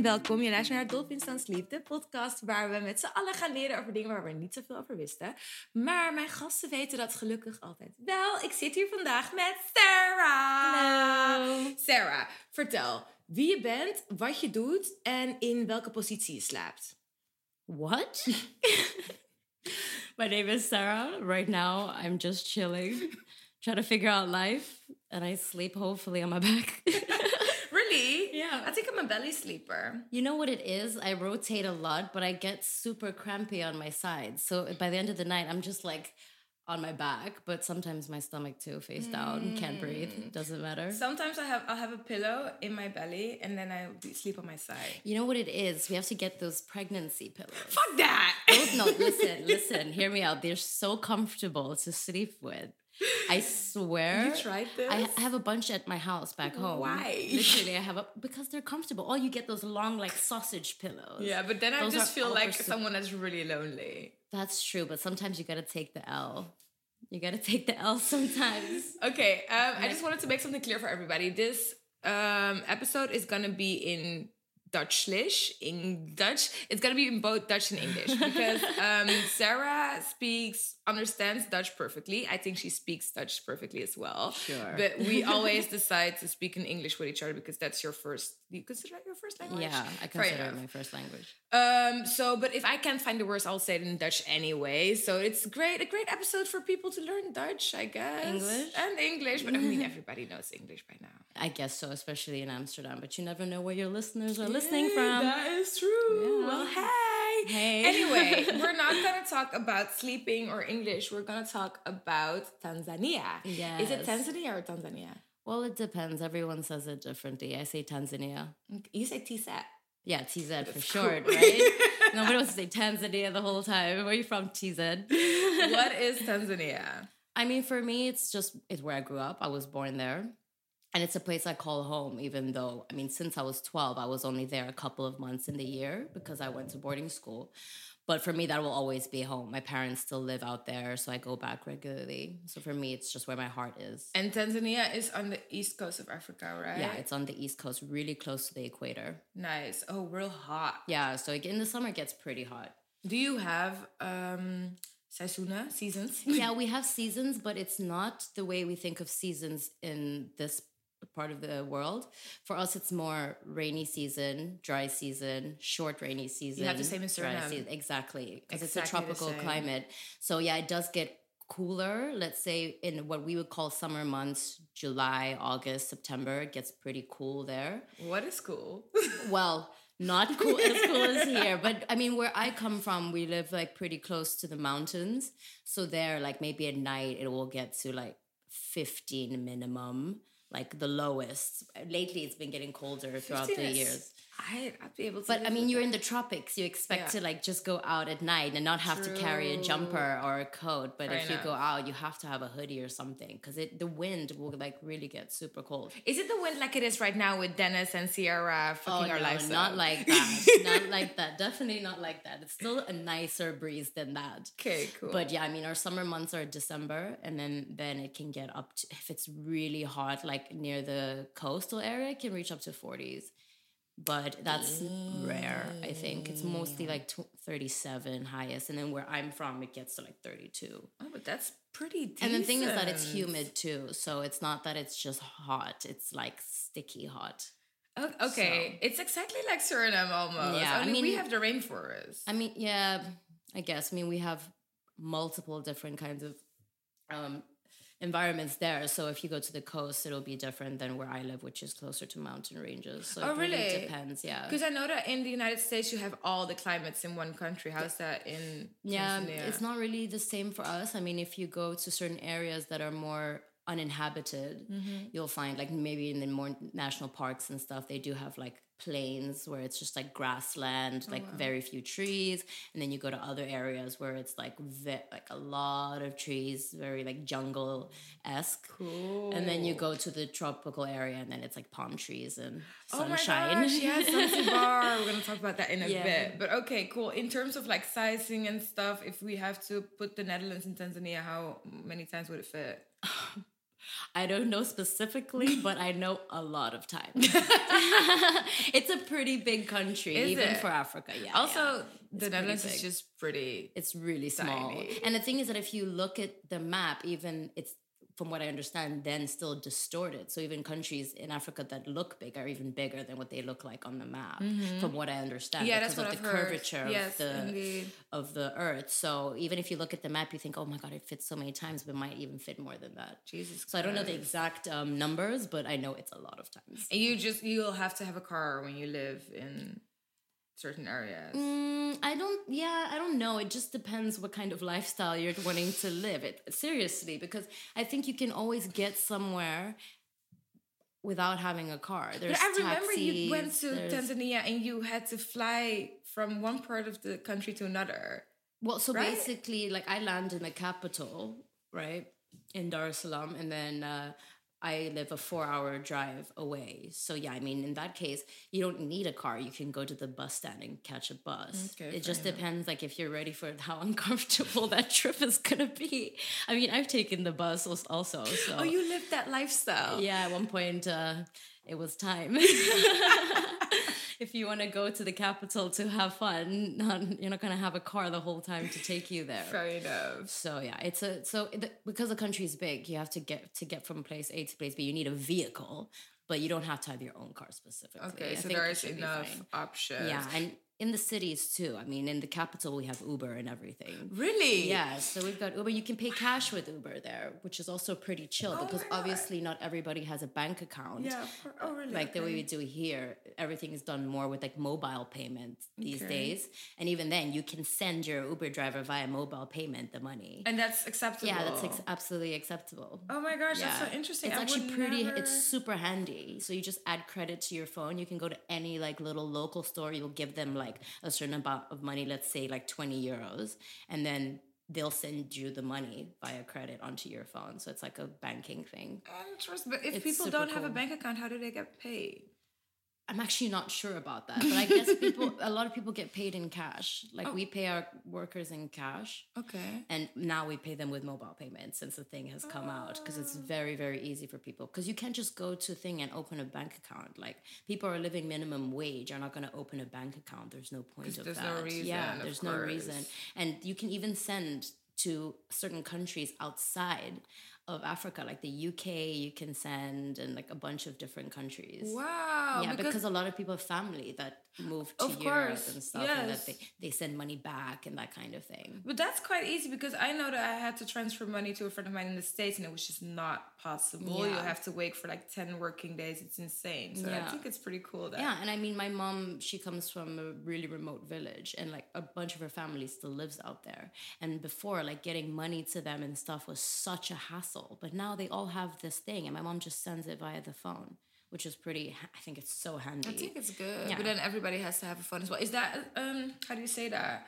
en welkom. Je luistert naar Dolphins dan Sleep, de podcast waar we met z'n allen gaan leren over dingen waar we niet zoveel over wisten. Maar mijn gasten weten dat gelukkig altijd wel. Ik zit hier vandaag met Sarah. Hallo. Sarah, vertel wie je bent, wat je doet en in welke positie je slaapt. What? My name is Sarah. Right now, I'm just chilling, trying to figure out life, and I sleep hopefully on my back. Yeah. I think I'm a belly sleeper. you know what it is? I rotate a lot, but I get super crampy on my sides. So by the end of the night, I'm just like on my back, but sometimes my stomach too, face down, can't breathe, mm. doesn't matter. Sometimes I have I'll have a pillow in my belly and then I sleep on my side. You know what it is? We have to get those pregnancy pillows. Fuck that. Those, no, listen, listen, hear me out. They're so comfortable to sleep with. I swear. You tried this? I have a bunch at my house back home. Why? Literally, I have a because they're comfortable. All you get those long like sausage pillows. Yeah, but then I just feel like someone that's really lonely. That's true, but sometimes you gotta take the L. You gotta take the L sometimes. Okay, um, I just wanted to make something clear for everybody. This um, episode is gonna be in Dutchlish, in Dutch. It's gonna be in both Dutch and English because um, Sarah speaks, understands Dutch perfectly. I think she speaks Dutch perfectly as well. Sure. But we always decide to speak in English with each other because that's your first. Do you consider that your first language? Yeah, I consider it my first language. Um, so, but if I can't find the words, I'll say it in Dutch anyway. So it's great, a great episode for people to learn Dutch, I guess. English? and English. But I mean, everybody knows English by now. I guess so, especially in Amsterdam. But you never know where your listeners are listening from. That is true. Yeah. Well, hey. Hey. Anyway, we're not gonna talk about sleeping or English. We're gonna talk about Tanzania. Is it Tanzania or Tanzania? Well, it depends. Everyone says it differently. I say Tanzania. You say TSAT. Yeah, TZ for short, cool. right? Nobody wants to say Tanzania the whole time. Where are you from, TZ? what is Tanzania? I mean, for me, it's just it's where I grew up. I was born there. And it's a place I call home, even though, I mean, since I was 12, I was only there a couple of months in the year because I went to boarding school. But for me, that will always be home. My parents still live out there, so I go back regularly. So for me, it's just where my heart is. And Tanzania is on the east coast of Africa, right? Yeah, it's on the East Coast, really close to the equator. nice. Oh, real hot. Yeah, so in the summer, it gets pretty hot. Do you have um seizoenen, seasons? yeah, we have seasons, but it's not the way we think of seasons in this part of the world. For us, it's more rainy season, dry season, short rainy season. You have the same in Suriname. season. Exactly, because Exactly it's a tropical climate. So yeah, it does get cooler. Let's say in what we would call summer months, July, August, September, it gets pretty cool there. what is cool? Well, not cool as cool as here, but I mean, where I come from, we live like pretty close to the mountains. So there, like maybe at night, it will get to like 15 minimum, like the lowest. Lately, it's been getting colder throughout the years. I, I'd be able to. But I mean, you're that. in the tropics. You expect Yeah. to like just go out at night and not have to carry a jumper or a coat. But Fair if you go out, you have to have a hoodie or something because it the wind will like really get super cold. Is it the wind like it is right now with Dennis and Ciara fucking oh, our Oh, no, lives not up? like that. not like that. Definitely not like that. It's still a nicer breeze than that. Okay, cool. But yeah, I mean, our summer months are December, and then then it can get up to if it's really hot, like near the coastal area, it can reach up to forties. But that's rare. I think it's mostly like tw- thirty-seven highest, and then where I'm from, it gets to like thirty-two. oh, but that's pretty. Decent. And the thing is that it's humid too, so it's not that it's just hot; it's like sticky hot. Okay, it's exactly like Suriname almost. Yeah, I mean, we have the rainforest. I mean, yeah, I guess. I mean, we have multiple different kinds of um, environments there. So if you go to the coast, it'll be different than where I live, which is closer to mountain ranges. So Oh, it really, really? depends. Yeah. Because I know that in the United States you have all the climates in one country. How's that in Yeah, Tanzania? it's not really the same for us. I mean, if you go to certain areas that are more uninhabited, Mm-hmm. you'll find like maybe in the more national parks and stuff, they do have like plains where it's just like grassland, Oh, like very few trees, and then you go to other areas where it's like ve- like a lot of trees, very like jungle esque. Cool. And then you go to the tropical area, and then it's like palm trees and Oh my sunshine. gosh, yes, Zanzibar. We're gonna talk about that in a Yeah. bit. But okay, cool. In terms of like sizing and stuff, if we have to put the Netherlands in Tanzania, how many times would it fit? I don't know specifically, but I know a lot of times. it's a pretty big country, Is even it? for Africa. Yeah. Also, yeah. the Netherlands is just pretty. it's really small. And the thing is that if you look at the map, even it's from what I understand, then still distorted. So even countries in Africa that look big are even bigger than what they look like on the map, from what I understand. Yeah, because that's what of I've the heard. curvature Yes, of the indeed. of the earth. So even if you look at the map, you think, oh my god, it fits so many times, but it might even fit more than that. Jesus. So I don't know the exact um, numbers, but I know it's a lot of times. And you just you'll have to have a car when you live in certain areas. Mm, I don't. Yeah, I don't know. It just depends what kind of lifestyle you're wanting to live. It seriously because I think you can always get somewhere without having a car. There's But I remember you went to there's- Tanzania and you had to fly from one part of the country to another. Well, so right? basically, like I land in the capital, right, in Dar es Salaam, and then uh, I live a four-hour drive away. So yeah, I mean, in that case, you don't need a car. You can go to the bus stand and catch a bus. Okay, it just depends, like if you're ready for how uncomfortable that trip is gonna be. I mean, I've taken the bus also. So Oh, you lived that lifestyle. yeah, at one point uh, it was time. if you want to go to the capital to have fun, not, you're not going to have a car the whole time to take you there. Fair enough. So yeah, it's a so the, because the country is big, you have to get to get from place A to place B. You need a vehicle, but you don't have to have your own car specifically. Okay, I so there is enough options. Yeah, and in the cities too. I mean, in the capital we have Uber and everything. Really? Yeah, so we've got Uber. You can pay cash with Uber there, which is also pretty chill Oh because obviously not everybody has a bank account. Yeah. Oh, really? Like the way we do here, everything is done more with like mobile payments these Okay. days. And even then, you can send your Uber driver via mobile payment the money. And that's acceptable. Yeah, that's ex- absolutely acceptable. Oh my gosh, that's so interesting. It's I actually pretty. never- It's super handy. So you just add credit to your phone. You can go to any like little local store. You'll give them like a certain amount of money. Let's say like twenty euros, and then they'll send you the money via credit onto your phone. So it's like a banking thing. Interesting. But if It's people don't have a bank account, how do they get paid? I'm actually not sure about that, but I guess people, a lot of people get paid in cash. Like Oh. we pay our workers in cash. Okay. And now we pay them with mobile payments since the thing has come out because it's ah. very very easy for people because you can't just go to a thing and open a bank account. Like people are living minimum wage are not going to open a bank account. There's no point of there's that. no reason, yeah, there's no reason. And you can even send to certain countries outside of Africa, like the UK. You can send and like a bunch of different countries. Wow. Yeah, because, a lot of people have family that move to Of Europe course, and stuff, and that they, they send money back and that kind of thing. But that's quite easy because I know that I had to transfer money to a friend of mine in the States and it was just not possible. You have to wait for like 10 working days. It's insane. So I think it's pretty cool that. Yeah, and I mean, my mom, she comes from a really remote village, and like a bunch of her family still lives out there. And before, like getting money to them and stuff was such a hassle. But now they all have this thing, and my mom just sends it via the phone, which is pretty. I think it's so handy. I think it's good. Yeah. But then everybody has to have a phone as well. Is that, um, how do you say that?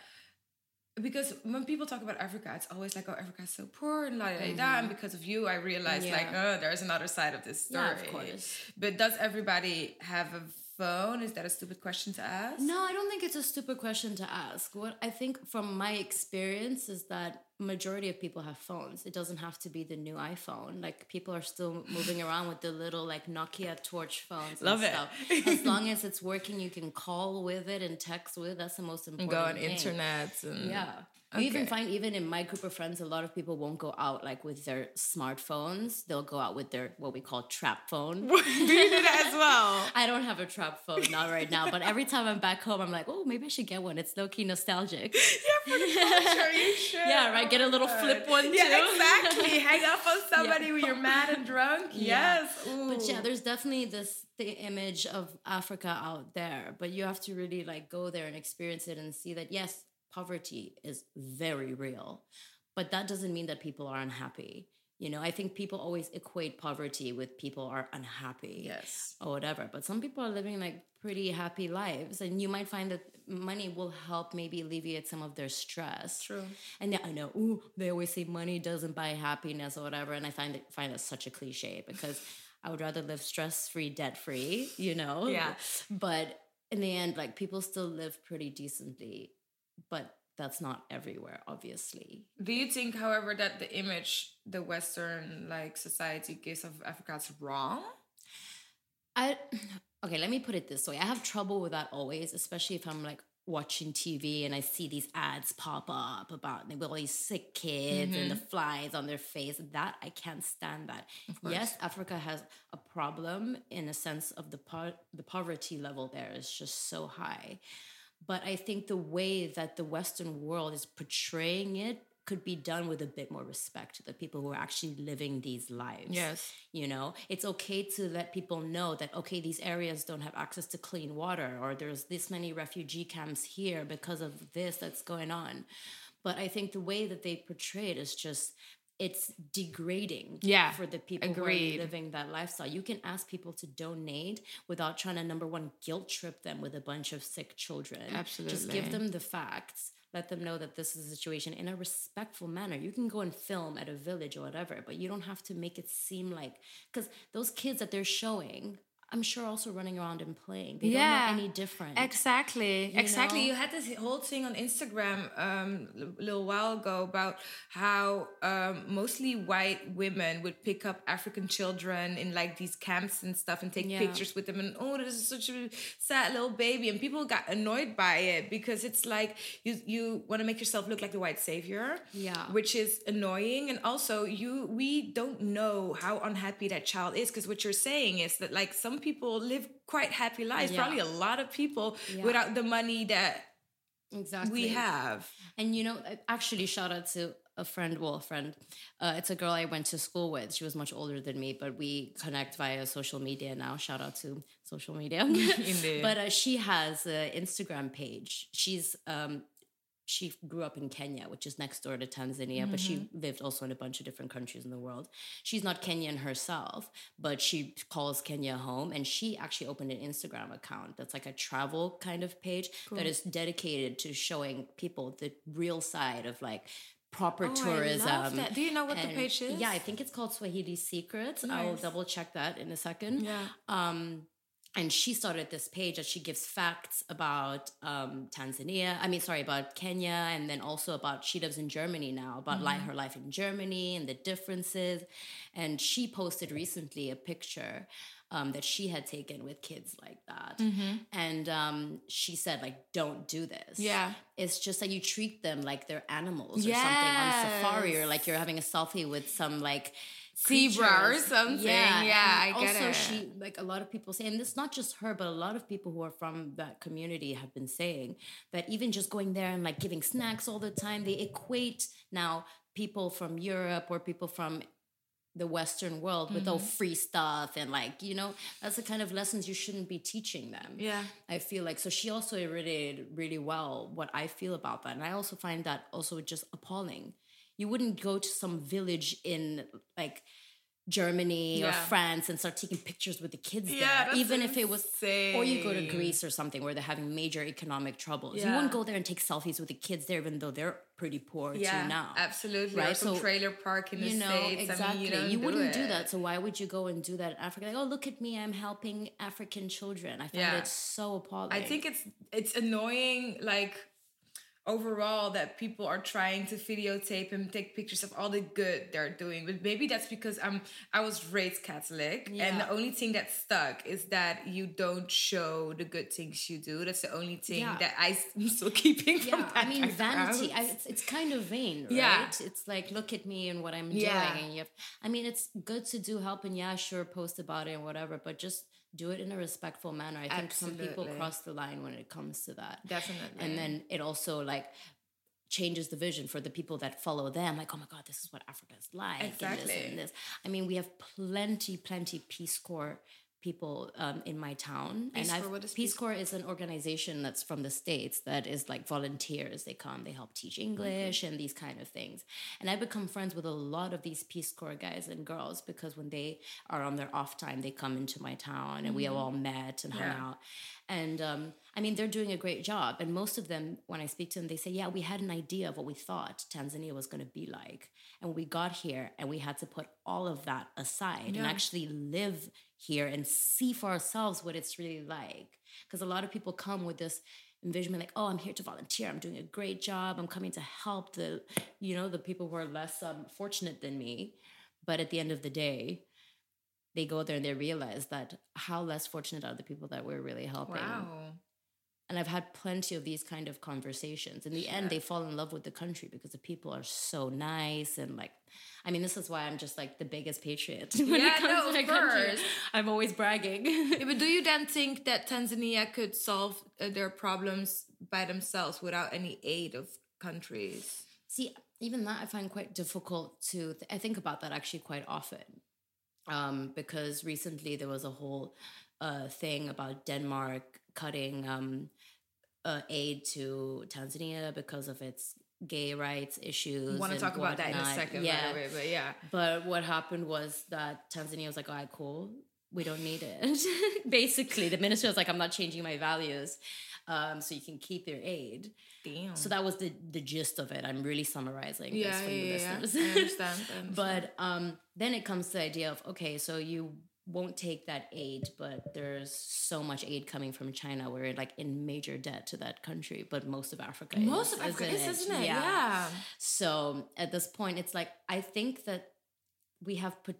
Because when people talk about Africa, it's always like, oh, Africa's so poor and la da da da. And because of you, I realized like, Mm-hmm. Oh, there's another side of this story. Yeah, of course. But does everybody have a phone? Is that a stupid question to ask? No, I don't think it's a stupid question to ask. What I think from my experience is that majority of people have phones. It doesn't have to be the new iPhone. Like people are still moving around with the little like Nokia torch phones and Love it. stuff. as long as it's working, you can call with it and text with. That's the most important. Go on thing. internet. And, Yeah. You even find even in my group of friends, a lot of people won't go out like with their smartphones. They'll go out with their what we call trap phone. do you do that as well? I don't have a trap phone not right now, but every time I'm back home, I'm like, oh, maybe I should get one. It's low key nostalgic. Yeah, for the culture, you should. Yeah, right, get a little flip one, Yeah, too. exactly. Hang up on somebody when you're mad and drunk. Yeah. Yes. Ooh. But yeah, there's definitely this the image of Africa out there, but you have to really like go there and experience it and see that yes, poverty is very real, but that doesn't mean that people are unhappy. You know, I think people always equate poverty with people are unhappy. yes. or whatever. But some people are living like pretty happy lives, and you might find that money will help maybe alleviate some of their stress. True. And yeah, I know, ooh, they always say money doesn't buy happiness or whatever, and I find it find it such a cliche because I would rather live stress free, debt free, you know. Yeah. But in the end, like people still live pretty decently, but that's not everywhere, obviously. Do you think, however, that the image the Western like society gives of Africa is wrong? I okay, let me put it this way. I have trouble with that always, especially if I'm like watching TV and I see these ads pop up about with all these sick kids and the Mm-hmm. flies on their face. That I can't stand that. Yes, Africa has a problem in a sense of the po- the poverty level there is just so high. But I think the way that the Western world is portraying it could be done with a bit more respect to the people who are actually living these lives. Yes. You know, it's okay to let people know that, okay, these areas don't have access to clean water, or there's this many refugee camps here because of this that's going on. But I think the way that they portray it is just, it's degrading Yeah, for the people agreed. who are living that lifestyle. You can ask people to donate without trying to, number one, guilt trip them with a bunch of sick children. Absolutely. Just give them the facts. Let them know that this is a situation in a respectful manner. You can go and film at a village or whatever, but you don't have to make it seem like because those kids that they're showing, I'm sure also running around and playing. They Yeah. don't know any different. Exactly. exactly. know? You had this whole thing on Instagram um, a little while ago about how um, mostly white women would pick up African children in like these camps and stuff and take Yeah. pictures with them. And oh, this is such a sad little baby. And people got annoyed by it because it's like you you want to make yourself look like the white savior. Yeah. Which is annoying. And also you we don't know how unhappy that child is because what you're saying is that like some people live quite happy lives. Yeah. Probably a lot of people Yeah. without the money that exactly. we have. And you know, actually, shout out to a friend, well, a friend. Uh, it's a girl I went to school with. She was much older than me, but we connect via social media now. Shout out to social media. But uh, she has an Instagram page. She's um, she grew up in Kenya, which is next door to Tanzania, but she lived also in a bunch of different countries in the world. She's not Kenyan herself, but she calls Kenya home. And she actually opened an Instagram account that's like a travel kind of page that is dedicated to showing people the real side of like proper Oh, tourism. Do you know what the page is? Yeah, I think it's called Swahili Secrets. I will double check that in a second. Yeah. Um, and she started this page that she gives facts about um, Tanzania. I mean, sorry, about Kenya, and then also about she lives in Germany now, about like her life in Germany and the differences. And she posted recently a picture um, that she had taken with kids like that, and um, she said like, "Don't do this." Yeah. it's just that you treat them like they're animals or something on safari, or like you're having a selfie with some like Zebra or something. Yeah, Yeah, and I get also it. she like a lot of people say, and it's not just her, but a lot of people who are from that community have been saying that even just going there and like giving snacks all the time, they equate now people from Europe or people from the Western world with all Mm-hmm. free stuff and like you know that's the kind of lessons you shouldn't be teaching them. Yeah. I feel like so she also related really well what I feel about that. And I also find that also just appalling. You wouldn't go to some village in like Germany or France and start taking pictures with the kids Yeah, there, even if it was or you go to. Greece or something where they're having major economic troubles. You Yeah. wouldn't go there and take selfies with the kids there, even though they're pretty poor Yeah, too now. absolutely. Or Right, some so, trailer park in the you know States. exactly I mean, you, you do wouldn't do it. that so why would you go and do that in africa like oh look at me i'm helping african children i find Yeah. it so appalling I think it's it's annoying, like overall, that people are trying to videotape and take pictures of all the good they're doing. But maybe that's because I'm I was raised Catholic, and the only thing that stuck is that you don't show the good things you do. That's the only thing Yeah. that I'm still keeping from that I mean background. vanity. I, it's, it's kind of vain, right? Yeah. It's like look at me and what I'm Yeah. doing, and you have. I mean, it's good to do help and yeah, sure, post about it and whatever, but just do it in a respectful manner. I think some people cross the line when it comes to that. Definitely. and then it also like changes the vision for the people that follow them like oh my god this is what africa is like and this Exactly. and this i mean we have plenty plenty peace corps people um, in my town. Peace and Corps, I've, what is peace Peace corps is an organization that's from the states that is like volunteers. They come they help teach english and these kind of things. And i've become friends with a lot of these peace corps guys and girls because when they are on their off time they come into my town and we have all met and hung out. And um, I mean, they're doing a great job. And most of them, when I speak to them, they say, Yeah, we had an idea of what we thought Tanzania was going to be like. And we got here and we had to put all of that aside and actually live here and see for ourselves what it's really like. Because a lot of people come with this envision me like, oh, I'm here to volunteer. I'm doing a great job. I'm coming to help the, you know, the people who are less um, fortunate than me. But at the end of the day, they go there and they realize that how less fortunate are the people that we're really helping. Wow. And I've had plenty of these kind of conversations. In the end, they fall in love with the country because the people are so nice and like. I mean, this is why I'm just like the biggest patriot when Yeah, it comes no, to my country. I'm always bragging. Yeah, but do you then think that Tanzania could solve uh, their problems by themselves without any aid of countries? See, even that I find quite difficult to. Th- I think about that actually quite often, um, because recently there was a whole uh, thing about Denmark cutting um, uh, aid to Tanzania because of its gay rights issues. Want to talk about that in a second, Yeah, by the way, but yeah. but what happened was that Tanzania was like, all right, cool. We don't need it. Basically, the minister was like, I'm not changing my values. Um, so you can keep your aid. Damn. So that was the, the gist of it. I'm really summarizing yeah, this for yeah, you yeah, yeah. listeners. I understand. I understand. but um, then it comes to the idea of okay, so you won't take that aid, but there's so much aid coming from China. We're like in major debt to that country, but most of Africa most is, of Africa isn't is, isn't it? Yeah. so at this point, it's like I think that we have put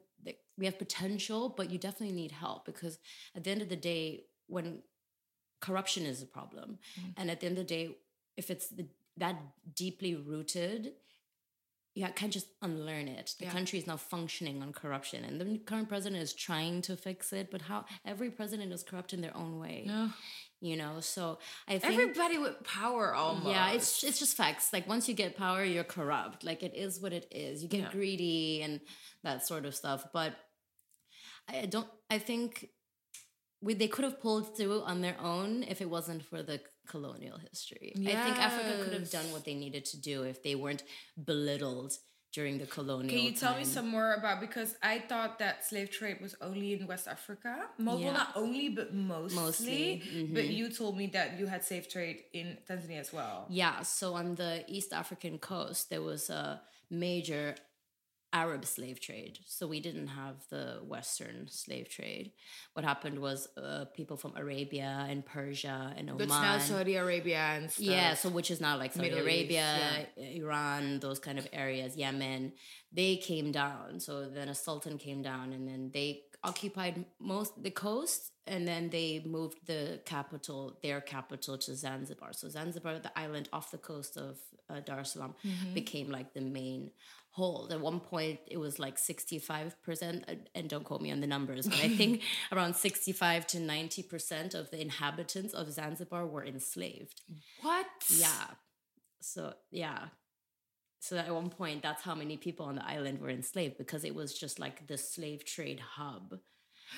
we have potential, but you definitely need help because at the end of the day, when corruption is a problem, Mm. and at the end of the day, if it's the, that deeply rooted, you can't just unlearn it. The Yeah. country is now functioning on corruption, and the current president is trying to fix it. But how every president is corrupt in their own way, No. you know. So I think Everybody with power almost. yeah, it's it's just facts. Like once you get power, you're corrupt. Like it is what it is. You get Yeah. greedy and that sort of stuff. But I don't. I think we they could have pulled through on their own if it wasn't for the colonial history. I think Africa could have done what they needed to do if they weren't belittled during the colonial. Can you tell me some more about because I thought that slave trade was only in West Africa. Mo- Yeah. Well, not only, but mostly. Mostly, But mm-hmm. you told me that you had slave trade in Tanzania as well. Yeah, so on the East African coast, there was a major Arab slave trade. So we didn't have the Western slave trade. What happened was uh, people from Arabia and Persia and Oman. But now Saudi Arabia and stuff. Yeah, so which is now like Saudi Middle East, Arabia, Iran, those kind of areas, Yemen, they came down. So then a sultan came down and then they occupied most the coast and then they moved the capital, their capital to Zanzibar. So Zanzibar, the island off the coast of uh, Dar es Salaam, Mm-hmm. became like the main hold. At one point, it was like 65%, uh, and don't quote me on the numbers, but I think around 65 to 90% of the inhabitants of Zanzibar were enslaved. What? Yeah. So yeah. So at one point, that's how many people on the island were enslaved because it was just like the slave trade hub.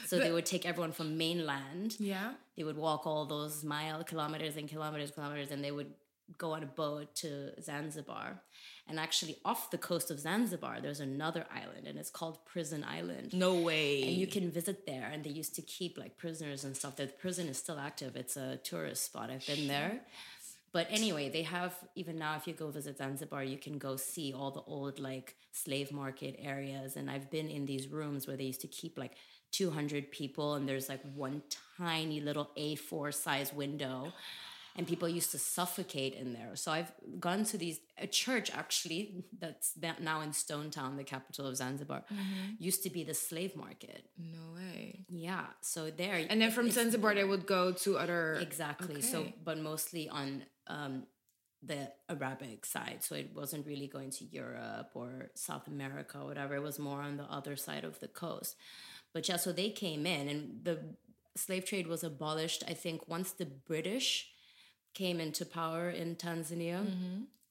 So they would take everyone from mainland. Yeah. They would walk all those mile kilometers and kilometers, kilometers, and they would go on a boat to Zanzibar. And actually, off the coast of Zanzibar, there's another island, and it's called Prison Island. No way. And you can visit there, and they used to keep like prisoners and stuff. The prison is still active. It's a tourist spot. I've been there. But anyway, they have even now. If you go visit Zanzibar, you can go see all the old like slave market areas. And I've been in these rooms where they used to keep like 200 people, and there's like one tiny little A4 size window, and people used to suffocate in there. So I've gone to these a church actually that's now in Stone Town, the capital of Zanzibar, used to be the slave market. no way. Yeah, so there. And then from Zanzibar, they would go to other. Exactly. So, but mostly on um, the Arabic side. So it wasn't really going to Europe or South America or whatever. It was more on the other side of the coast. But yeah, so they came in and the slave trade was abolished, I think, once the British came into power in Tanzania.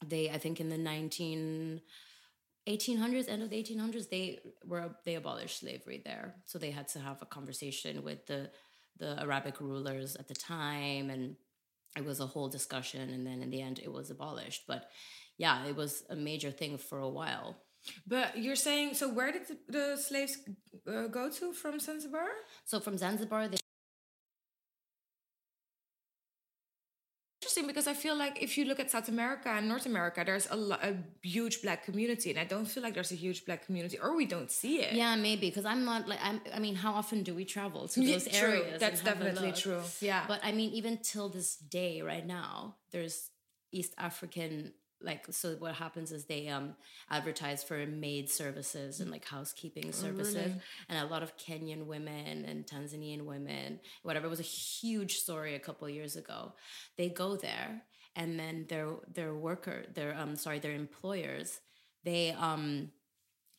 They, I think, in the 19. 1800s end of the 1800s they were they abolished slavery there so they had to have a conversation with the the arabic rulers at the time and it was a whole discussion and then in the end it was abolished but yeah it was a major thing for a while But you're saying so? Where did the, the slaves uh, go to from Zanzibar? so from zanzibar they interesting because I feel like if you look at South America and North America, there's a, lo- a huge black community, and I don't feel like there's a huge black community, or we don't see it. Yeah, maybe because I'm not like I'm. I mean, how often do we travel to Yeah, those true. areas? That's and have a definitely true. Yeah. But I mean, even till this day, right now, there's East African like so. What happens is they um advertise for maid services and like housekeeping services, really? and a lot of Kenyan women and Tanzanian women, whatever. It was a huge story a couple years ago. They go there, and then their their worker, their um sorry, their employers, they um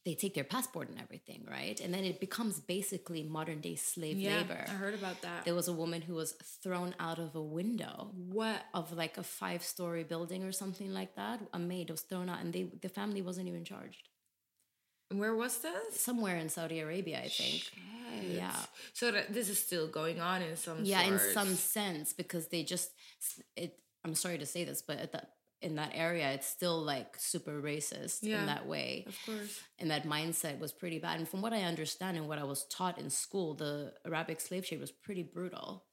they take their passport and everything, right? And then it becomes basically modern day slave yeah, labor. I heard about that. There was a woman who was thrown out of a window what? of like a five story building or something like that. A maid was thrown out and they the family wasn't even charged. Where was this? Somewhere in Saudi Arabia, I think. Yeah. So this is still going on in some. Yeah, in some sense, because they just it I'm sorry to say this, but at that in that area it's still like super racist Yeah. in that way. Of course. and that mindset was pretty bad. And from what I understand and what I was taught in school, the Arabic slave trade was pretty brutal.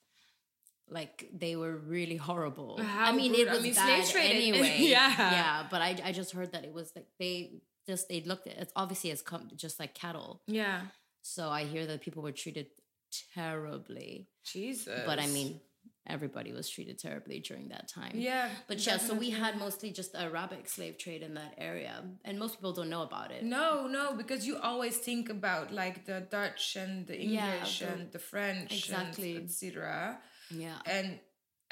Like they were really horrible. How I mean, brutal? it I was mean, bad slave trade is- anyway. yeah. yeah. But I, I just heard that it was like they just they looked at it obviously as come just like cattle. Yeah. So I hear that people were treated terribly. Jesus. But I mean, everybody was treated terribly during that time. Yeah. But yeah, so we had mostly just Arabic slave trade in that area, and most people don't know about it. No, no, because you always think about like the Dutch and the Yeah, English the- and the French, Exactly. etc. Yeah. And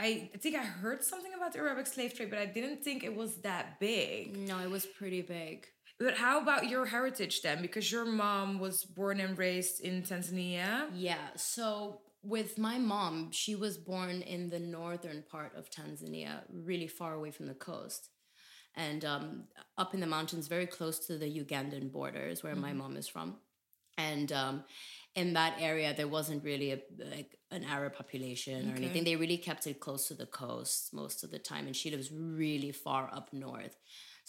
I think I heard something about the Arabic slave trade, but I didn't think it was that big. No, it was pretty big. But how about your heritage then? Because your mom was born and raised in Tanzania. Yeah. So with my mom, she was born in the northern part of Tanzania, really far away from the coast. And um, up in the mountains, very close to the Ugandan borders, where my mom is from. And um, in that area, there wasn't really a, like an Arab population or Okay. anything. They really kept it close to the coast most of the time. And she lives really far up north.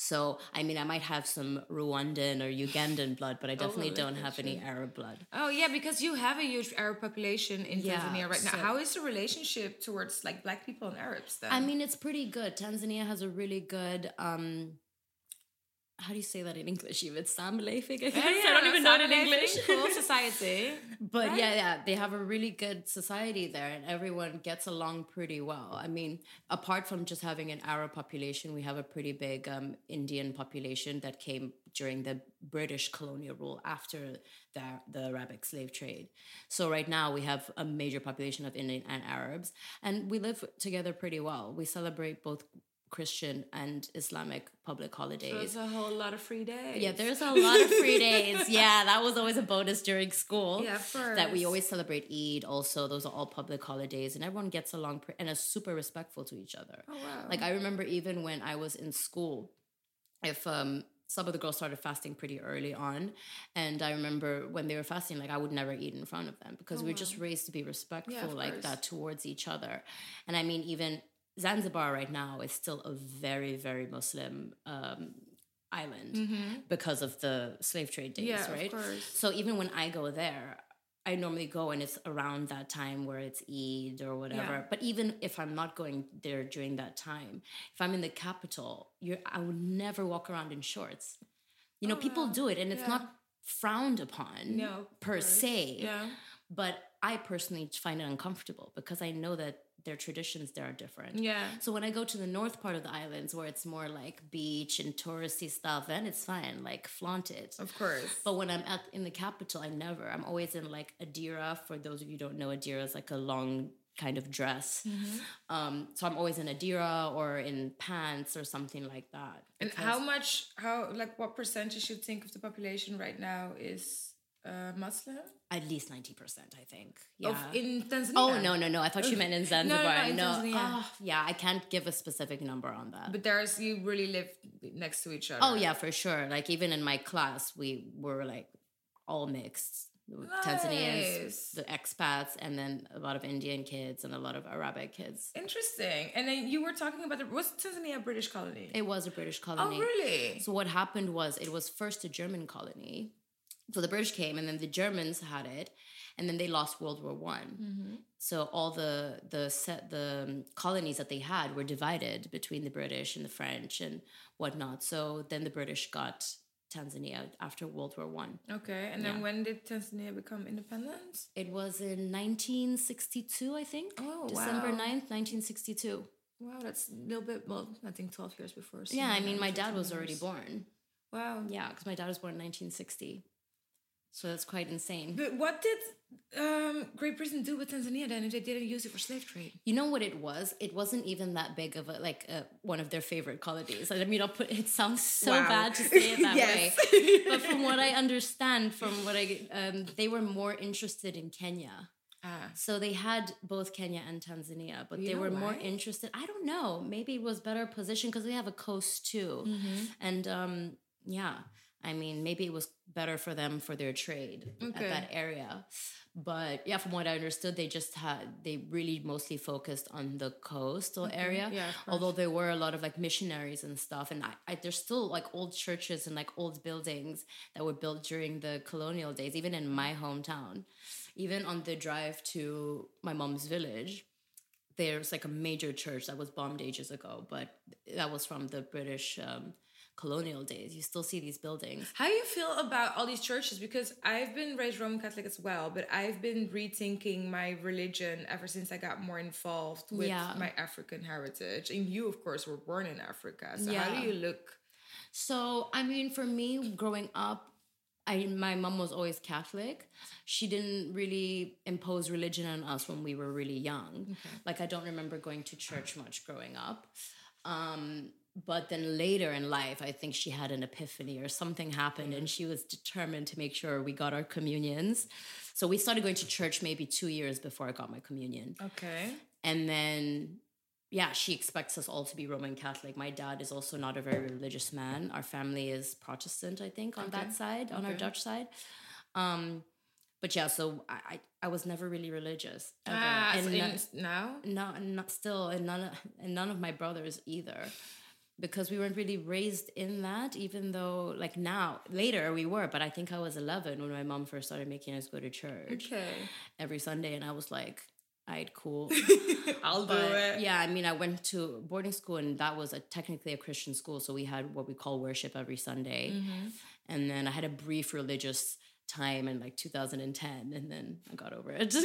So, I mean, I might have some Rwandan or Ugandan blood, but I definitely don't have any Arab blood. Oh yeah, because you have a huge Arab population in Yeah, Tanzania right now. so- How is the relationship towards like black people and Arabs then? I mean, it's pretty good. Tanzania has a really good. um how do you say that in English? Even samenleving, I guess. I don't even know it in English. Cool society. But right? yeah, yeah, they have a really good society there, and everyone gets along pretty well. I mean, apart from just having an Arab population, we have a pretty big um, Indian population that came during the British colonial rule after the, the Arabic slave trade. So right now we have a major population of Indian and Arabs, and we live together pretty well. We celebrate both Christian and Islamic public holidays. There's a whole lot of free days. Yeah, there's a lot of free days. Yeah, that was always a bonus during school. Yeah, course. That we always celebrate Eid. Also, those are all public holidays, and everyone gets along pr- and is super respectful to each other. Oh wow. Like I remember even when I was in school, if um some of the girls started fasting pretty early on, and I remember when they were fasting, like I would never eat in front of them because Oh, we were wow. just raised to be respectful of like course. that towards each other. And I mean, even Zanzibar right now is still a very very Muslim um, island because of the slave trade days, Mm-hmm. Yeah, right? So even when I go there, I normally go and it's around that time where it's Eid or whatever. Yeah. But even if I'm not going there during that time, if I'm in the capital, you're I would never walk around in shorts. You know, Oh, people wow. do it and it's Yeah. not frowned upon No, per se. Yeah. But I personally find it uncomfortable because I know that their traditions there are different. Yeah. So when I go to the north part of the islands where it's more like beach and touristy stuff, then it's fine, like flaunt it. Of course. But when I'm at in the capital, I never. I'm always in like adira. For those of you who don't know, adira is like a long kind of dress. Mm-hmm. Um, so I'm always in adira or in pants or something like that. And how much, how, like, what percentage you think of the population right now is uh, Muslim? At least ninety percent, I think. Yeah. Of, in Tanzania? Oh no no no! I thought you meant in Zanzibar. in Tanzania. Ah, yeah, I can't give a specific number on that. But there's, you really live next to each other. oh yeah, for sure. Like even in my class, we were like all mixed. Tanzanians, the expats, and then a lot of Indian kids and a lot of Arabic kids. Interesting. And then you were talking about, the, was Tanzania a British colony? It was a British colony. oh, really? So what happened was it was first a German colony. So the British came, and then the Germans had it, and then they lost World War One. Mm-hmm. So all the the set the um, colonies that they had were divided between the British and the French and whatnot. So then the British got Tanzania after World War One. Okay, and then Yeah. when did Tanzania become independent? It was in 1962, I think. Oh, December wow. 9th, 1962. Wow, that's a little bit. Well, I think twelve years before. so Yeah, I mean, my dad 15 was already born. Wow. Yeah, because my dad was born in 1960. So that's quite insane. But what did um, Great Britain do with Tanzania then if they didn't use it for slave trade? You know what it was? It wasn't even that big of a like uh, one of their favorite colonies. I mean, I'll put it sounds so Wow. bad to say it that way, but from what I understand, from what I um, they were more interested in Kenya. Ah, So they had both Kenya and Tanzania, but You they were more interested. I don't know. Maybe it was better position because they have a coast too, Mm-hmm. and um, yeah. I mean, maybe it was better for them for their trade Okay. at that area. But yeah, from what I understood, they just had they really mostly focused on the coastal area. Yeah. Although there were a lot of like missionaries and stuff, and I, I, there's still like old churches and like old buildings that were built during the colonial days, even in my hometown. Even on the drive to my mom's village, there's like a major church that was bombed ages ago, but that was from the British um, colonial days. You still see these buildings. How do you feel about all these churches? Because I've been raised Roman Catholic as well, but I've been rethinking my religion ever since I got more involved with Yeah. my African heritage. And you, of course, were born in Africa. So how do you look? So, I mean, for me, growing up, I my mom was always Catholic. She didn't really impose religion on us when we were really young. Like I don't remember going to church much growing up. Um, but then later in life, I think she had an epiphany or something happened, and she was determined to make sure we got our communions. So we started going to church maybe two years before I got my communion. Okay. And then, yeah, she expects us all to be Roman Catholic. My dad is also not a very religious man. Our family is Protestant, I think, on Okay. that side, on our Dutch side. Um, but yeah, so I, I, I was never really religious. Ever. Ah, so and in- none- now? not, not still, and none, of, and none of my brothers either. Because we weren't really raised in that, even though, like now, later we were, but I think I was 11 when my mom first started making us go to church Okay. every Sunday, and I was like, "I'd cool." I'll do it. yeah, I mean, I went to boarding school, and that was a technically a Christian school, so we had what we call worship every Sunday, Mm-hmm. and then I had a brief religious time in like 2010, and then I got over it.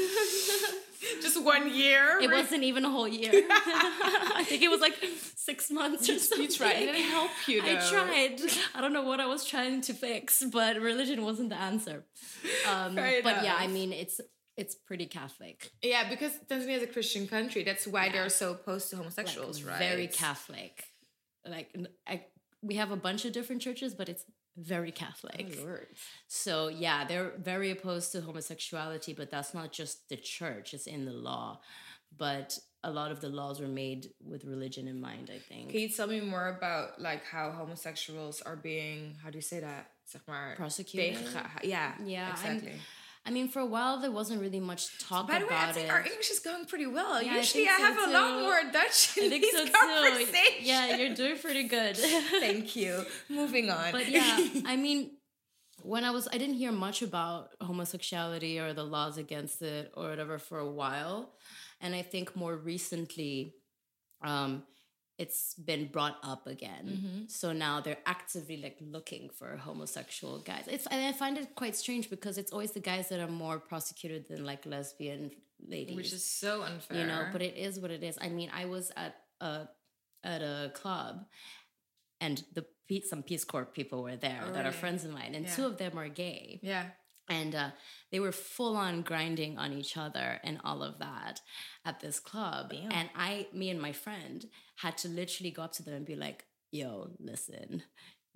Just one year. it wasn't even a whole year. I think it was like six months or something. You tried. It didn't help you, I tried. I don't know what I was trying to fix, but religion wasn't the answer. Um, but yeah, I mean, it's it's pretty Catholic. Yeah, because Tanzania is a Christian country. That's why Yeah. they're so opposed to like, homosexuals, right? Very Catholic. Like I, we have a bunch of different churches, but it's very oh, Catholic. Oh, So yeah, they're very opposed to homosexuality, but that's not just the church; it's in the law. But a lot of the laws were made with religion in mind. I think Can you tell me more about like how homosexuals are being, how do you say that? Zeg maar, Prosecuted? Yeah, Yeah, I'm- exactly. I mean, for a while there wasn't really much talk By the way, I about think it. our English is going pretty well. Yeah, I Usually think I, so have a lot too. more Dutch in I these so too. conversations. Yeah, you're doing pretty good. Thank you. Moving on. but yeah, I mean, when I was, I didn't hear much about homosexuality or the laws against it or whatever for a while, and I think more recently, um, it's been brought up again. Mm-hmm. So now they're actively like looking for homosexual guys. It's and I find it quite strange because it's always the guys that are more prosecuted than like lesbian ladies Which is so unfair. you know but it is what it is i mean i was at a at a club and the some peace corps people were there Oh, that are friends of mine and Yeah. two of them are gay yeah. And uh, they were full on grinding on each other and all of that at this club Damn. and i me and my friend had to literally go up to them and be like yo listen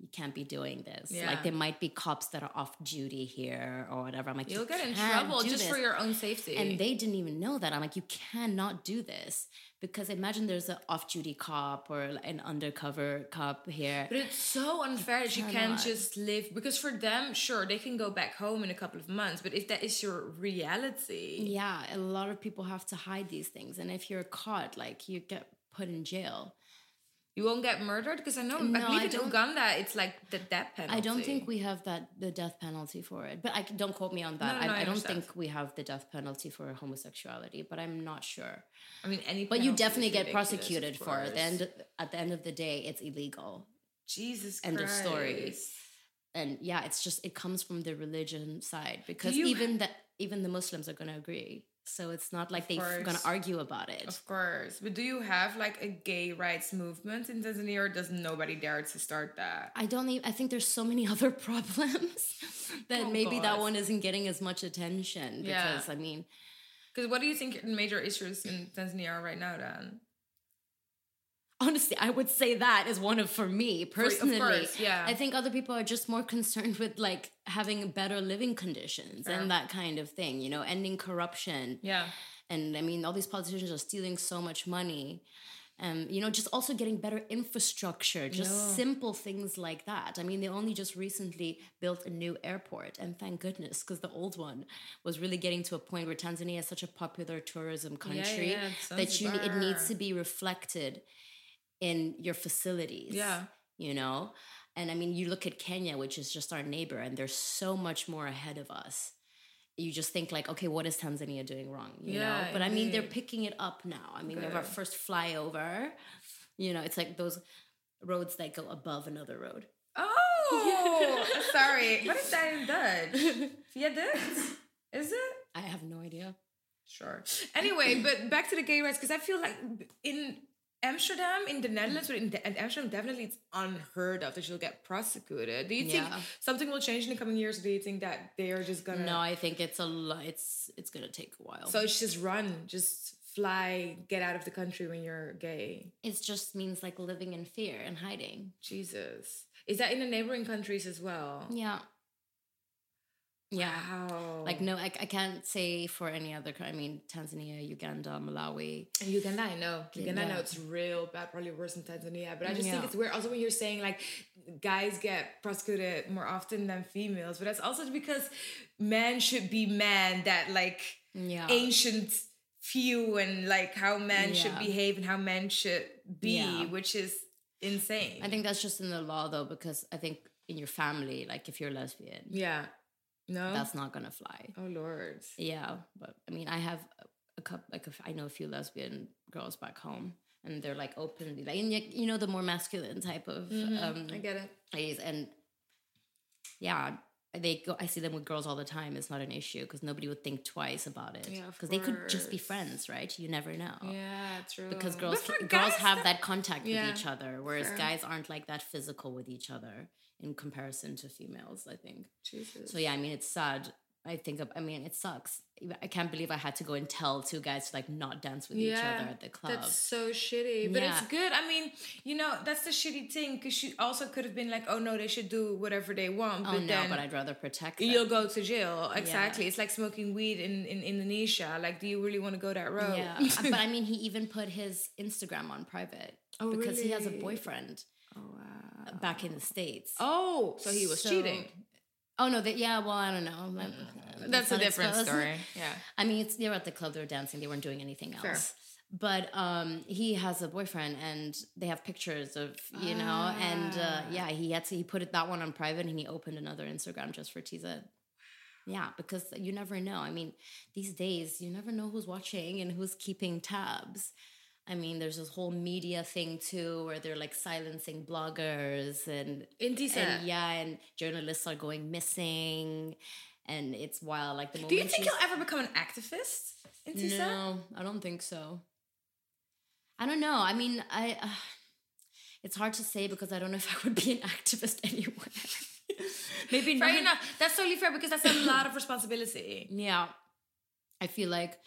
you can't be doing this Yeah. like there might be cops that are off duty here or whatever i'm like You'll "You get in trouble just for your own safety. and they didn't even know that. I'm like, you cannot do this because imagine there's an off-duty cop or an undercover cop here. But it's so unfair that you can't just live because for them, sure, they can go back home in a couple of months. But if that is your reality, Yeah, a lot of people have to hide these things, and if you're caught, like you get put in jail. You won't get murdered because I know No, I believe I in Uganda it's like the death penalty. I don't think we have that the death penalty for it, but I don't quote me on that. No, no, no, I I, I don't think we have the death penalty for homosexuality, but I'm not sure. I mean any. But you definitely get prosecuted for it. And at the end of the day, it's illegal. Jesus End of Christ. story. And yeah, it's just it comes from the religion side because even that even the Muslims are going to agree. So it's not like they're going to argue about it. Of course, but do you have like a gay rights movement in Tanzania, or does nobody dare to start that? I don't even. I think there's so many other problems that Oh, maybe that one isn't getting as much attention. Yeah. Because I mean, Because what do you think major issues in Tanzania are right now? Then honestly, I would say that is one of for me personally. of course, yeah. I think other people are just more concerned with like having better living conditions Fair. and that kind of thing. You know, ending corruption. yeah, And I mean, all these politicians are stealing so much money. Um, you know, just also getting better infrastructure, just No. simple things like that. I mean, they only just recently built a new airport, and thank goodness, because the old one was really getting to a point where Tanzania is such a popular tourism country yeah, that you it needs to be reflected in your facilities. Yeah. you know, and I mean, you look at Kenya, which is just our neighbor, and they're so much more ahead of us you just think like, okay, what is Tanzania doing wrong? You know, Yeah, but I mean, they're picking it up now. I mean, we have our first flyover. You know, it's like those roads that go above another road. Oh, sorry. What is that in Dutch? Viaduct? Is it? I have no idea. Sure. Anyway, but back to the gay rights because I feel like in Amsterdam, in the hmm. Netherlands, but in, in Amsterdam, definitely it's unheard of that you'll get prosecuted. Do you think something will change in the coming years, do you think that they are just gonna? No, I think it's a lo- it's it's gonna take a while. So it's just run, just fly, get out of the country when you're gay. it just means like living in fear and hiding. Jesus, is that in the neighboring countries as well? Yeah. Yeah. Wow. Like no, I, I can't say for any other. I mean, Tanzania, Uganda, Malawi. In Uganda, I know. Uganda, I know it's real bad, probably worse than Tanzania. But I just think it's weird. Also, when you're saying like guys get prosecuted more often than females, but that's also because men should be men that like Yeah. ancient view and like how men should behave and how men should be, Yeah. which is insane. I think that's just in the law though, because I think in your family, like if you're lesbian, yeah. No. that's not gonna fly. oh Lord. Yeah, but I mean, I have a, couple, like a I know a few lesbian girls back home, and they're like openly like, and yet, you know, the more masculine type of um, I get it. ladies, and yeah, they go. I see them with girls all the time. It's not an issue because nobody would think twice about it Yeah, because they could just be friends, right? You never know. Yeah, true. Because girls girls guys, have that contact Yeah, with each other, whereas fair. guys aren't like that physical with each other in comparison to females. I think. Jesus. So yeah, I mean, it's sad. I think, I mean, it sucks. I can't believe I had to go and tell two guys to like not dance with each other at the club. That's so shitty. But it's good. I mean, you know, that's the shitty thing because she also could have been like, oh no, they should do whatever they want. oh but no, then but I'd rather protect. Them. you'll go to jail. Exactly. It's like smoking weed in, in Indonesia. Like, do you really want to go that road? Yeah, uh, but I mean, he even put his Instagram on private Oh, because he has a boyfriend oh, wow. Back in the states. Oh, so he was So- cheating. Oh no, That yeah. Well, I don't know. Like, That's a not different exposed. story. Yeah. I mean, it's, they were at the club, they were dancing, they weren't doing anything else. Fair. But um, he has a boyfriend, and they have pictures of you know, and uh, Ah. yeah, he had to he put it that one on private, and he opened another Instagram just for TZ. Yeah, because you never know. I mean, these days you never know who's watching and who's keeping tabs. I mean, there's this whole media thing too, where they're like silencing bloggers and and yeah, and journalists are going missing, and it's wild. Like the moment Do you think he'll ever become an activist in TZ? no, I don't think so. I don't know. I mean, I. Uh, it's hard to say because I don't know if I would be an activist anywhere. Maybe Fair not. enough. That's totally fair because that's a lot of responsibility. Yeah, I feel like.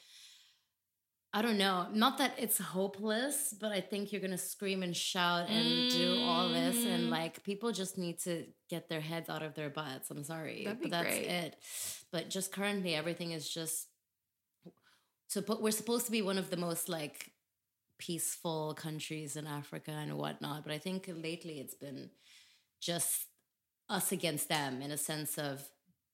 I don't know. Not that it's hopeless, but I think you're gonna scream and shout and do all this, Mm. and like people just need to get their heads out of their butts. I'm sorry, but that's great. it. But just currently, everything is just. So but we're supposed to be one of the most like peaceful countries in Africa and whatnot, but I think lately it's been just us against them in a sense of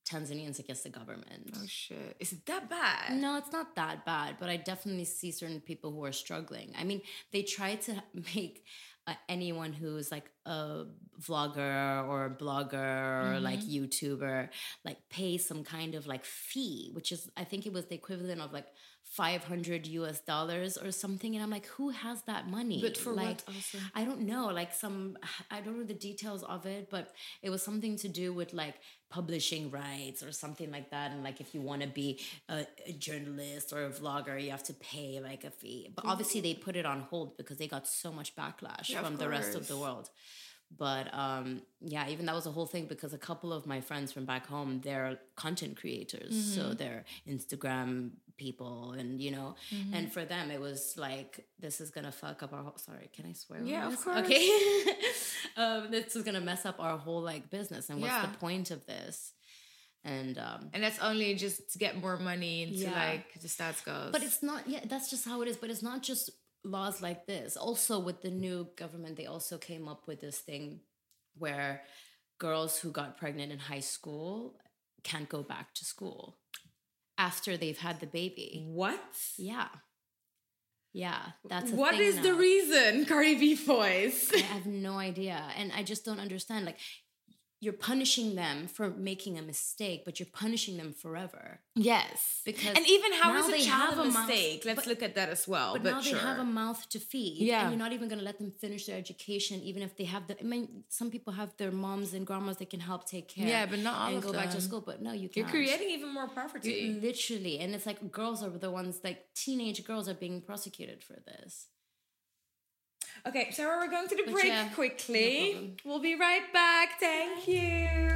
Tanzanians against the government. Oh shit. Is it that bad? No, it's not that bad, but I definitely see certain people who are struggling. I mean, they try to make uh, anyone who's like a vlogger or a blogger or like YouTuber like pay some kind of like fee, which is I think it was the equivalent of like 500 US dollars or something. And I'm like, who has that money? But for what also? I don't know, like some, I don't know the details of it, but it was something to do with like publishing rights or something like that. And like, if you want to be a, a journalist or a vlogger, you have to pay like a fee. But obviously, they put it on hold because they got so much backlash Yeah, from the rest of the world. But um, yeah, even that was a whole thing because a couple of my friends from back home, they're content creators. Mm-hmm. So they're Instagram people and, you know, Mm-hmm. and for them, it was like, this is going to fuck up our whole, sorry, can I swear? Yeah, of course. Okay. um, this is going to mess up our whole like business. And what's Yeah. the point of this? And, um, And that's only just to get more money into Yeah. like the stats goes. But it's not, yeah, that's just how it is. But it's not just laws like this. Also, with the new government, they also came up with this thing where girls who got pregnant in high school can't go back to school after they've had the baby. what? Yeah. Yeah, that's a What is the reason, Cardi B voice? I have no idea. And I just don't understand. Like, you're punishing them for making a mistake, but you're punishing them forever. Yes. Because and even how is a they child have a a mouth- mistake? Let's but- look at that as well. But, But, now sure. they have a mouth to feed. Yeah. And you're not even going to let them finish their education, even if they have the. I mean, some people have their moms and grandmas that can help take care. Yeah, but not all and go back to school. But no, you can't. You're creating even more You're poverty. literally, and it's like girls are the ones like teenage girls are being prosecuted for this. Okay, Sarah, we're going to the But break yeah, quickly. problem. we'll be right back. Thank you.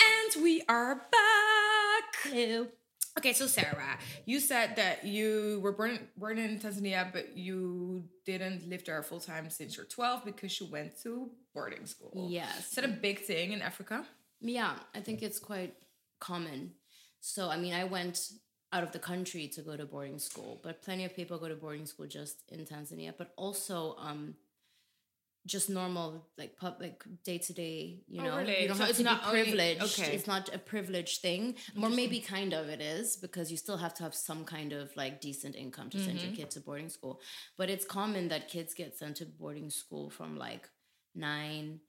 And we are back. Ew. Okay, so Sarah, you said that you were born born in Tanzania, but you didn't live there full time since you're 12 because you went to boarding school. Yes. Is that a big thing in Africa? Yeah, I think it's quite common. So, I mean, I went out of the country to go to boarding school, but plenty of people go to boarding school just in Tanzania, but also um just normal like public day to day, you Oh, know. really? You don't So have it's to not be only- privileged. okay. It's not a privileged thing. Or maybe kind of it is because you still have to have some kind of like decent income to send Mm-hmm. your kid to boarding school. But it's common that kids get sent to boarding school from like nine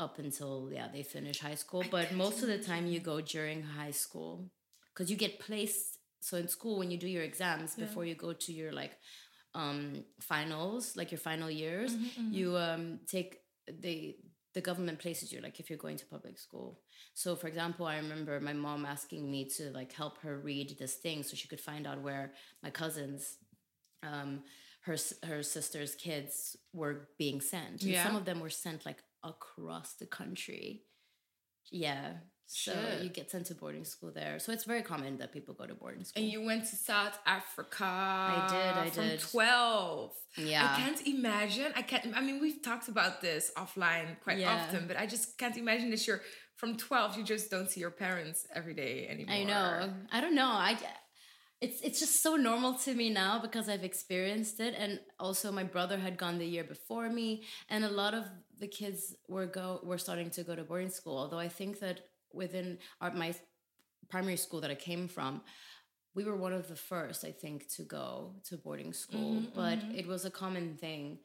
up until yeah they finish high school. But most of the time you go during high school because you get placed so in school when you do your exams before you go to your like um finals like your final years Mm-hmm, you um take the the government places you like if you're going to public school. So for example i remember my mom asking me to like help her read this thing so she could find out where my cousins um her her sister's kids were being sent. And Yeah. some of them were sent like across the country yeah so Shit. you get sent to boarding school there so it's very common that people go to boarding school And you went to South Africa. I did, I from did. 12. yeah I can't imagine. I can't. I mean, we've talked about this offline quite Yeah. often, but I just can't imagine that you're from 12. You just don't see your parents every day anymore. I know. I don't know. I it's it's just so normal to me now because I've experienced it. And also my brother had gone the year before me and a lot of the kids were go were starting to go to boarding school. Although I think that within our, my primary school that I came from we were one of the first I think to go to boarding school. Mm-hmm, but mm-hmm. it was a common thing.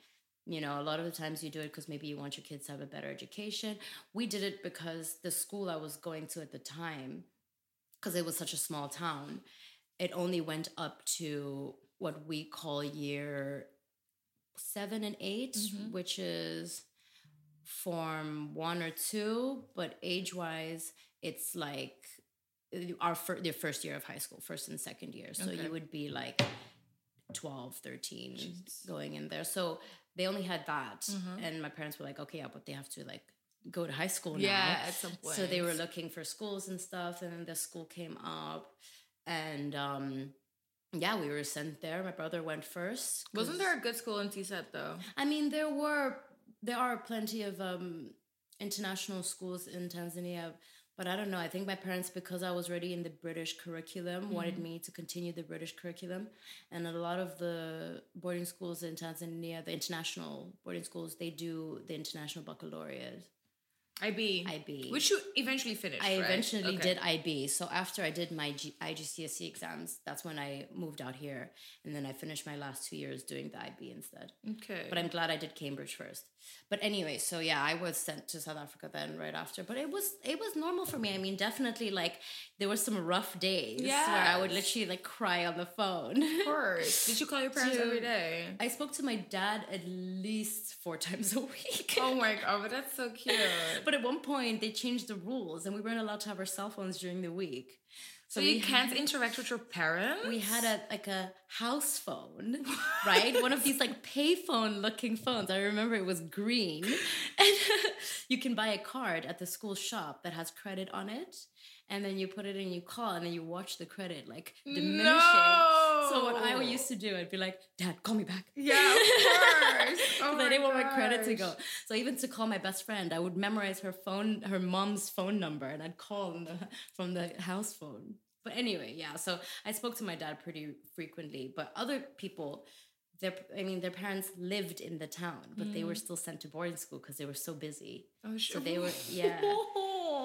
You know, a lot of the times you do it because maybe you want your kids to have a better education. We did it because the school I was going to at the time, because it was such a small town, it only went up to what we call year seven and 8 which is form one or two, but age wise, it's like uh, our fir- their first year of high school, first and second year. So Okay. you would be like 12, 13 going in there. So they only had that. And my parents were like, okay, yeah, but they have to like go to high school now. Yeah, at some point. So they were looking for schools and stuff, and then the school came up, and um, yeah, we were sent there. My brother went first. Wasn't there a good school in TZ though? I mean, there were there are plenty of um, international schools in Tanzania, but I don't know. I think my parents, because I was already in the British curriculum, wanted me to continue the British curriculum, and a lot of the boarding schools in Tanzania, the international boarding schools, they do the international baccalaureate. IB. IB. Which you eventually finished. I right? eventually Okay. did IB. So after I did my G- IGCSE exams, that's when I moved out here, and then I finished my last two years doing the IB instead. Okay. But I'm glad I did Cambridge first. But anyway, so yeah, I was sent to South Africa then right after. But it was it was normal for me. I mean, definitely like there were some rough days where I would literally like cry on the phone. of course. Did you call your parents Dude. every day? I spoke to my dad at least four times a week. Oh my god, but that's so cute. But at one point, they changed the rules, and we weren't allowed to have our cell phones during the week. so we you can't interact with your parents? We had a like a house phone, right? One of these like payphone looking phones. I remember it was green, and you can buy a card at the school shop that has credit on it, and then you put it in, you call, and then you watch the credit like diminishing. So what I used to do, I'd be like, "Dad, call me back." Yeah, of course. Oh I didn't want my credit to go. So even to call my best friend, I would memorize her phone, her mom's phone number, and I'd call the, from the house phone. But anyway, yeah. So I spoke to my dad pretty frequently. But other people, their I mean, their parents lived in the town, but they were mm. still sent to boarding school because they were so busy. Oh, sure. So they were, yeah.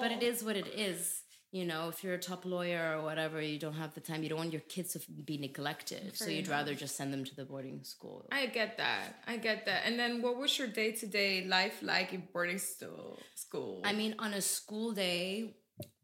But it is what it is. You know, if you're a top lawyer or whatever, you don't have the time. You don't want your kids to be neglected. so you'd enough. rather just send them to the boarding school. I get that. I get that. And then what was your day to day life like in boarding sto- school? I mean, on a school day,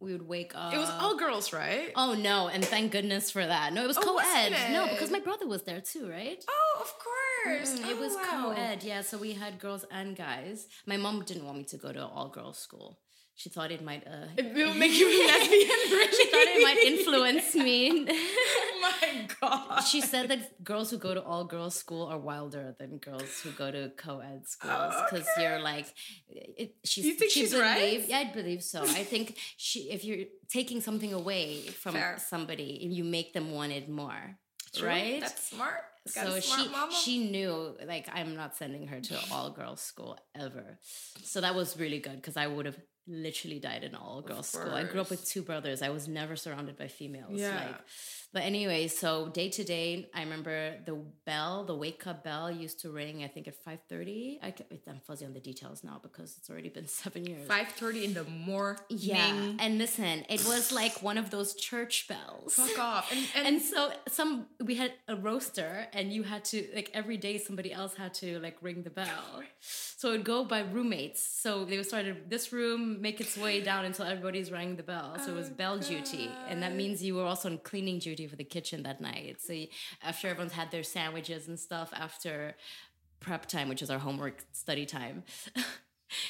we would wake up. it was all girls, right? Oh no, and thank goodness for that. No, it was Oh, co-ed. No, because my brother was there too, right? Oh, of course. Mm, it Oh, was wow. co-ed, yeah. So we had girls and guys. My mom didn't want me to go to all girls school. She thought it might. Uh, It will make you lesbian. she thought it might influence me. oh my god. she said that girls who go to all girls school are wilder than girls who go to co-ed schools because you're like it, she's You think she she's believe- right? yeah i believe so i think she if you're taking something away from Fair. somebody you make them want it more True. right That's smart. Got so she mama. she knew like I'm not sending her to all girls school ever. So that was really good because I would have literally died in all girls school. I grew up with two brothers. I was never surrounded by females. Yeah. Like but anyway, so day to day, I remember the bell, the wake up bell used to ring, I think at 5.30. I ca- I'm fuzzy on the details now because it's already been seven years. Five thirty in the morning. Yeah. And listen, it was like one of those church bells. Fuck off. And, and, And so some we had a roaster and you had to like every day somebody else had to like ring the bell. So it would go by roommates. So they would start at this room, make its way down until everybody's rang the bell. So it was Oh, bell duty. And that means you were also on cleaning duty for the kitchen that night. So after everyone's had their sandwiches and stuff after prep time, which is our homework study time.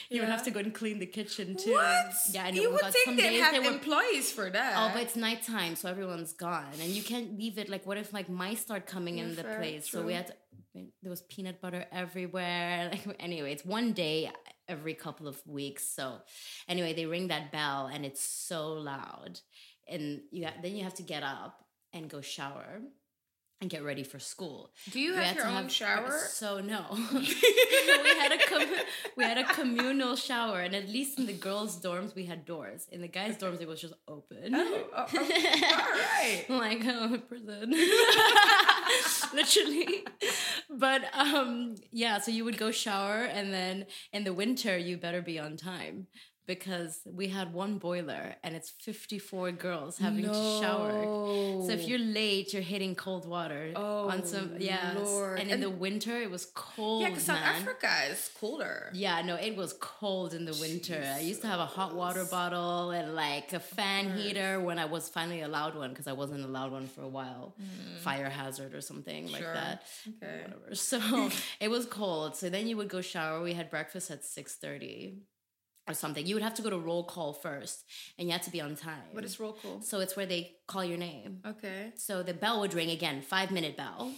You would have to go and clean the kitchen too. what? Yeah, and you would think they'd have they were employees for that. Oh, but it's nighttime, so everyone's gone, and you can't leave it. Like, what if like mice start coming Yeah, in the fair, place? So we had to, there was peanut butter everywhere. Like, anyway, it's one day every couple of weeks. So, anyway, they ring that bell, and it's so loud, and you ha- then you have to get up and go shower and get ready for school. Do you We have your own have- shower? So no, we had a com- we had a communal shower, and at least in the girls' dorms we had doors. In the guys' dorms it was just open. Oh, oh, oh, all right. like oh, prison, literally. But um, yeah, so you would go shower, and then in the winter you better be on time because we had one boiler, and it's fifty four girls having to shower. So if you're late, you're hitting cold water on some Oh, yeah. Lord. And in And- the winter, it was cold. yeah, because South. Africa is colder. Yeah, no, it was cold in the winter. I used to have a hot water bottle and like a fan heater when I was finally allowed one because I wasn't allowed one for a while. Fire hazard or something like Mm. That. Okay. Whatever. So it was cold. So then you would go shower. We had breakfast at 6:30 or something. You would have to go to roll call first and you had to be on time. What is roll call? so it's where they call your name. Okay. So the bell would ring again, five minute bell.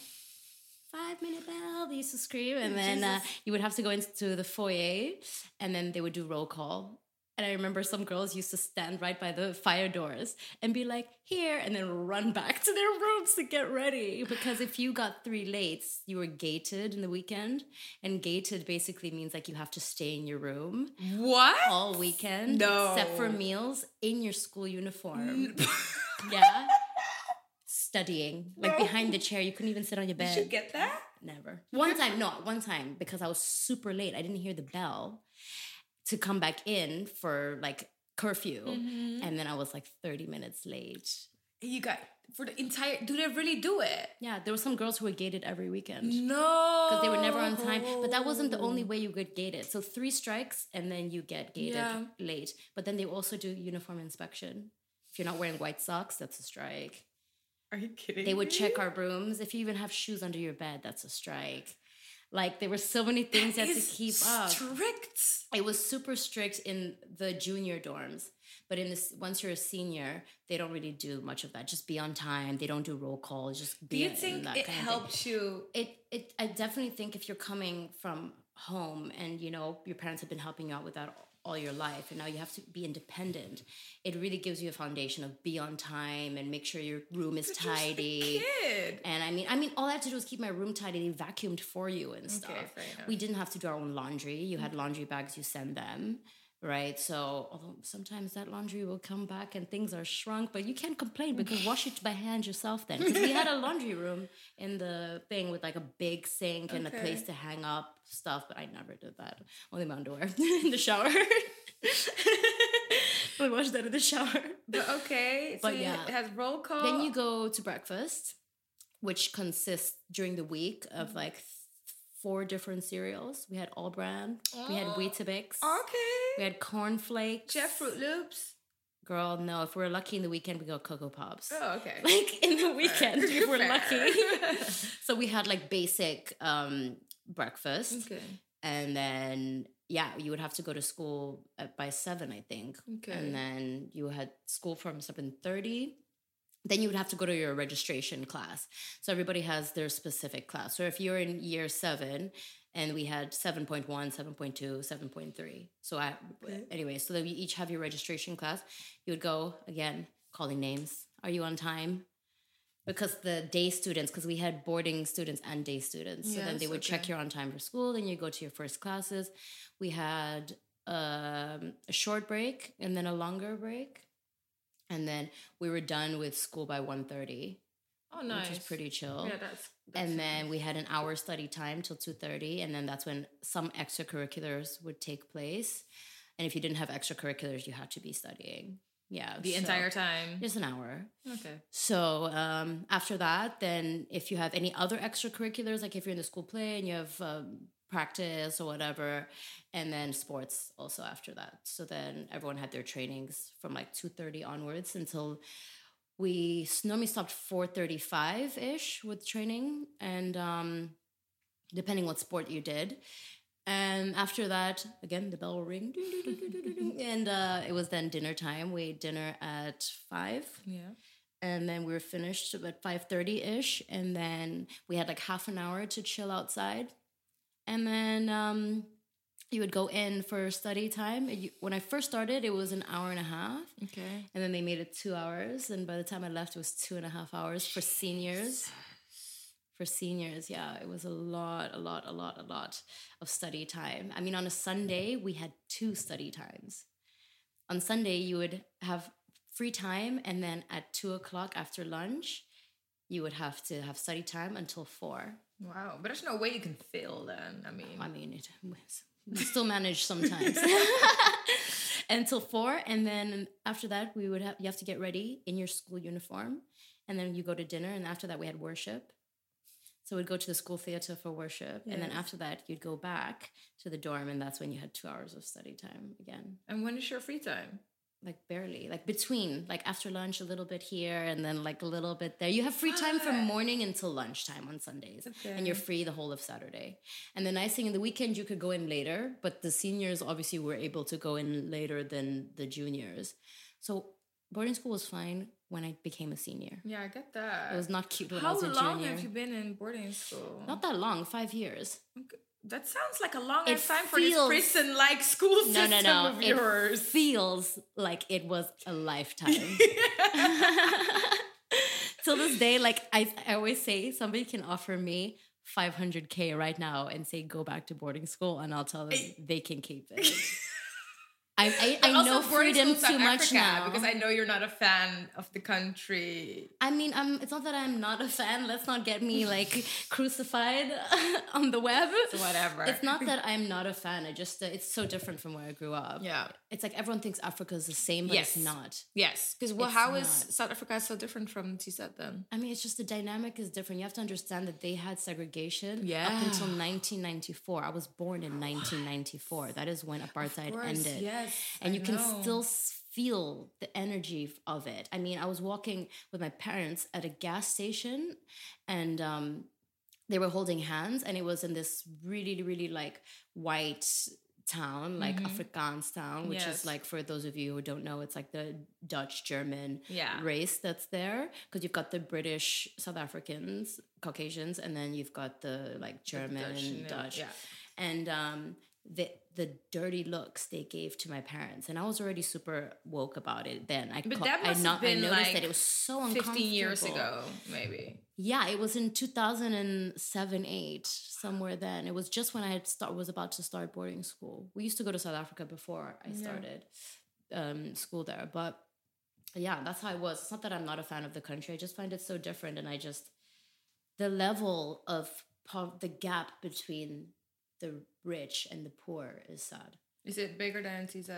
Five minute bell, they used to scream. And then uh, you would have to go into the foyer and then they would do roll call. And I remember some girls used to stand right by the fire doors and be like, here, and then run back to their rooms to get ready. Because if you got three lates, you were gated in the weekend. And gated basically means like you have to stay in your room What? all weekend, No. except for meals in your school uniform. Yeah. Studying, like No. behind the chair. You couldn't even sit on your bed. Did you get that? Never. One time, no, one time because I was super late. I didn't hear the bell. To come back in for like curfew. Mhm. And then I was like 30 minutes late. You got for the entire. Do they really do it? Yeah, there were some girls who were gated every weekend. No, because they were never on time. But that wasn't the only way you get gated. So three strikes and then you get gated Yeah. late. But then they also do uniform inspection. If you're not wearing white socks, that's a strike. Are you kidding? They would me? check our rooms. If you even have shoes under your bed, that's a strike. Like there were so many things That you had to keep up. Strict. It was super strict in the junior dorms. But in this, once you're a senior, they don't really do much of that. Just be on time. They don't do roll call. Just Do be you in think that it helped you? it it I definitely think if you're coming from home and you know your parents have been helping you out with that all your life and now you have to be independent. It really gives you a foundation of be on time and make sure your room is You're tidy. kid. and i mean i mean all i had to do was keep my room tidy they vacuumed for you and stuff. enough. we didn't have to do our own laundry. You mm. had laundry bags you send them right? So although sometimes that laundry will come back and things are shrunk but you can't complain because wash it by hand yourself then 'Cause we had a laundry room in the thing with like a big sink and a place to hang up stuff but i never did that. Only my underwear in the shower. We washed that in the shower. But okay, But so yeah. it has roll call. then you go to breakfast, which consists during the week of mm-hmm. like th- four different cereals. We had All-Bran, we had Oh, Weetabix, Okay. we had cornflakes. Jeff Froot Loops. Girl, no, if we're lucky in the weekend, we go Cocoa Pops. Oh, okay. Like in the weekend, if we're Fair. lucky. so we had like basic um, breakfast. okay. And then, yeah, you would have to go to school at, by seven, I think. Okay. And then you had school from seven thirty. Then you would have to go to your registration class. So everybody has their specific class. So if you're in year seven, and we had 7.1, 7.2, 7.3. So I, Okay. anyway, so that we each have your registration class. You would go again, calling names. Are you on time? Because the day students, because we had boarding students and day students. So then they Yes, would check okay. you're on time for school. Then you go to your first classes. We had um, a short break and then a longer break. And then we were done with school by 1.30, Oh, nice. which is pretty chill Yeah, that's. that's and then we had an hour study time till 2.30 and then that's when some extracurriculars would take place and if you didn't have extracurriculars you had to be studying yeah the so- entire time. just an hour Okay. so um, after that then if you have any other extracurriculars like if you're in the school play and you have um, practice or whatever and then sports also after that. So then everyone had their trainings from like 2.30 onwards until we normally stopped 4.35ish with training and um, depending what sport you did. And after that again the bell will ring. And uh, it was then dinner time. We ate dinner at 5 Yeah. and then we were finished at 5.30ish and then we had like half an hour to chill outside and then um, you would go in for study time. You- when i first started it was an hour and a half. Okay. and then they made it two hours. And by the time i left it was two and a half hours for seniors. For seniors yeah. It was a lot a lot a lot a lot of study time. I mean on a sunday we had two study times. On sunday you would have free time. And then at two o'clock after lunch you would have to have study time until four Wow. But there's no way you can fail then. I mean, I mean, it we still manage sometimes until four, and then after that, we would have you have to get ready in your school uniform, and then you go to dinner, and after that, we had worship. So we'd go to the school theater for worship, and then after that, you'd go back to the dorm, and that's when you had two hours of study time again. and when is your free time? Like barely, like between, like after lunch, a little bit here, and then like a little bit there. You have free time from morning until lunchtime on Sundays and you're free the whole of Saturday. And the nice thing in the weekend you could go in later, but the seniors obviously were able to go in later than the juniors. So boarding school was fine when I became a senior. Yeah, I get that. It was not cute when I How was a long have you been in boarding school? Not that long, five years. That sounds like a long It time for feels- this prison-like school No, system no, no. of It yours. feels like it was a lifetime. Till this day, like I, I always say, somebody can offer me 500k right now and say go back to boarding school, and I'll tell them they can keep it. I I, I know freedom too South much Africa, now because I know you're not a fan of the country. I mean, um, it's not that I'm not a fan. Let's not get me like crucified on the web. So whatever. It's not that I'm not a fan. I just uh, it's so different from where I grew up. Yeah. It's like everyone thinks Africa is the same, but it's not. Yes, because well, It's how is not. South Africa so different from TZ then? I mean, it's just the dynamic is different. You have to understand that they had segregation Yeah. up until 1994. I was born in 1994. That is when apartheid ended. Yes, and I you can still feel the energy of it. I mean, I was walking with my parents at a gas station, and um, they were holding hands, and it was in this really, really like white town, like Afrikaans town, which Mm-hmm. Yes. is like for those of you who don't know, it's like the Dutch German Yeah. race that's there because you've got the British, South Africans, Caucasians, and then you've got the like German Dutch and and the- Dutch yeah. and um the the dirty looks they gave to my parents and i was already super woke about it then. I But clo- that I, must have I been, noticed like, that it was so uncomfortable 15 years ago, maybe. yeah it was in 2007 8 somewhere then. It was just when i had start was about to start boarding school. We used to go to south africa before i started um, school there but yeah that's how it was. It's not that i'm not a fan of the country i just find it so different and i just the level of the gap between the rich and the poor is sad Is it bigger than TZ?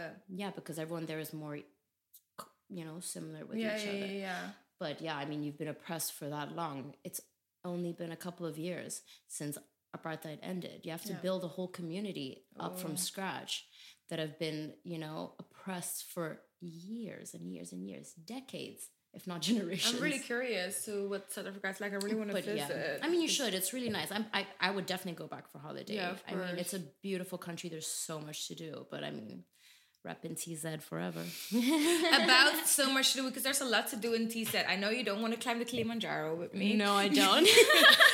yeah because everyone there is more you know similar with Yeah, each yeah, other yeah, yeah. but yeah i mean you've been oppressed for that long it's only been a couple of years since apartheid ended you have to Yeah. build a whole community up Oh. from scratch that have been you know oppressed for years and years and years decades if not generations I'm really curious to what South Africa is like. I really want to visit. yeah, I mean, you should. It's really nice. I'm, I I would definitely go back for holiday. Yeah, of I mean, it's a beautiful country. There's so much to do. But I mean, rep in TZ forever. About so much to do because there's a lot to do in TZ. I know you don't want to climb the Kilimanjaro with me. No, I don't.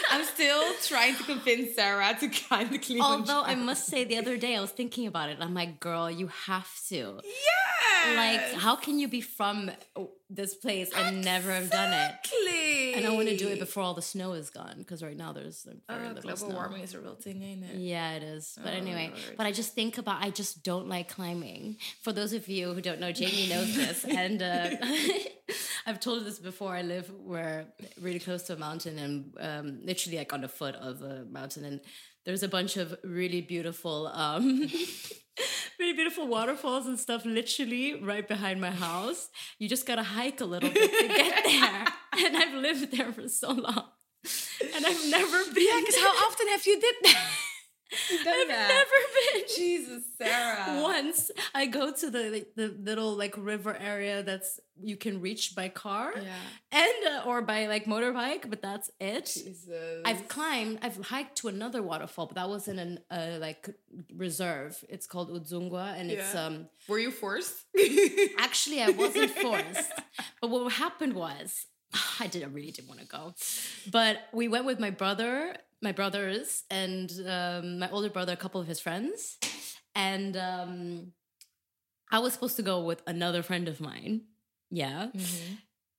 I'm still trying to convince Sarah to climb the Kilimanjaro. Although I must say, the other day I was thinking about it. I'm like, girl, you have to. yeah, Like, how can you be from oh, this place and never have done it? And I want to do it before all the snow is gone because right now there's like, very Uh, little global snow. warming is a real thing, ain't it? Yeah, it is. But Oh, anyway, Lord. but I just think about I just don't like climbing. For those of you who don't know, Jamie knows this, and uh, I've told this before. I live where really close to a mountain, and um, literally like on the foot of a mountain, and there's a bunch of really beautiful. Um, Really beautiful waterfalls and stuff, literally right behind my house. You just gotta hike a little bit to get there. And I've lived there for so long. And I've never been. Yeah, because how often have you did that? I've that. never been. Jesus, Sarah. Once I go to the like, the little like river area that's you can reach by car Yeah. and uh, or by like motorbike, but that's it. Jesus. I've climbed, I've hiked to another waterfall, but that was in an uh, like reserve. It's called Udzungwa, and it's um Were you forced? actually I wasn't forced, but what happened was I didn't really didn't want to go, but we went with my brother, my brothers, and um, my older brother, a couple of his friends, and um, I was supposed to go with another friend of mine. Yeah.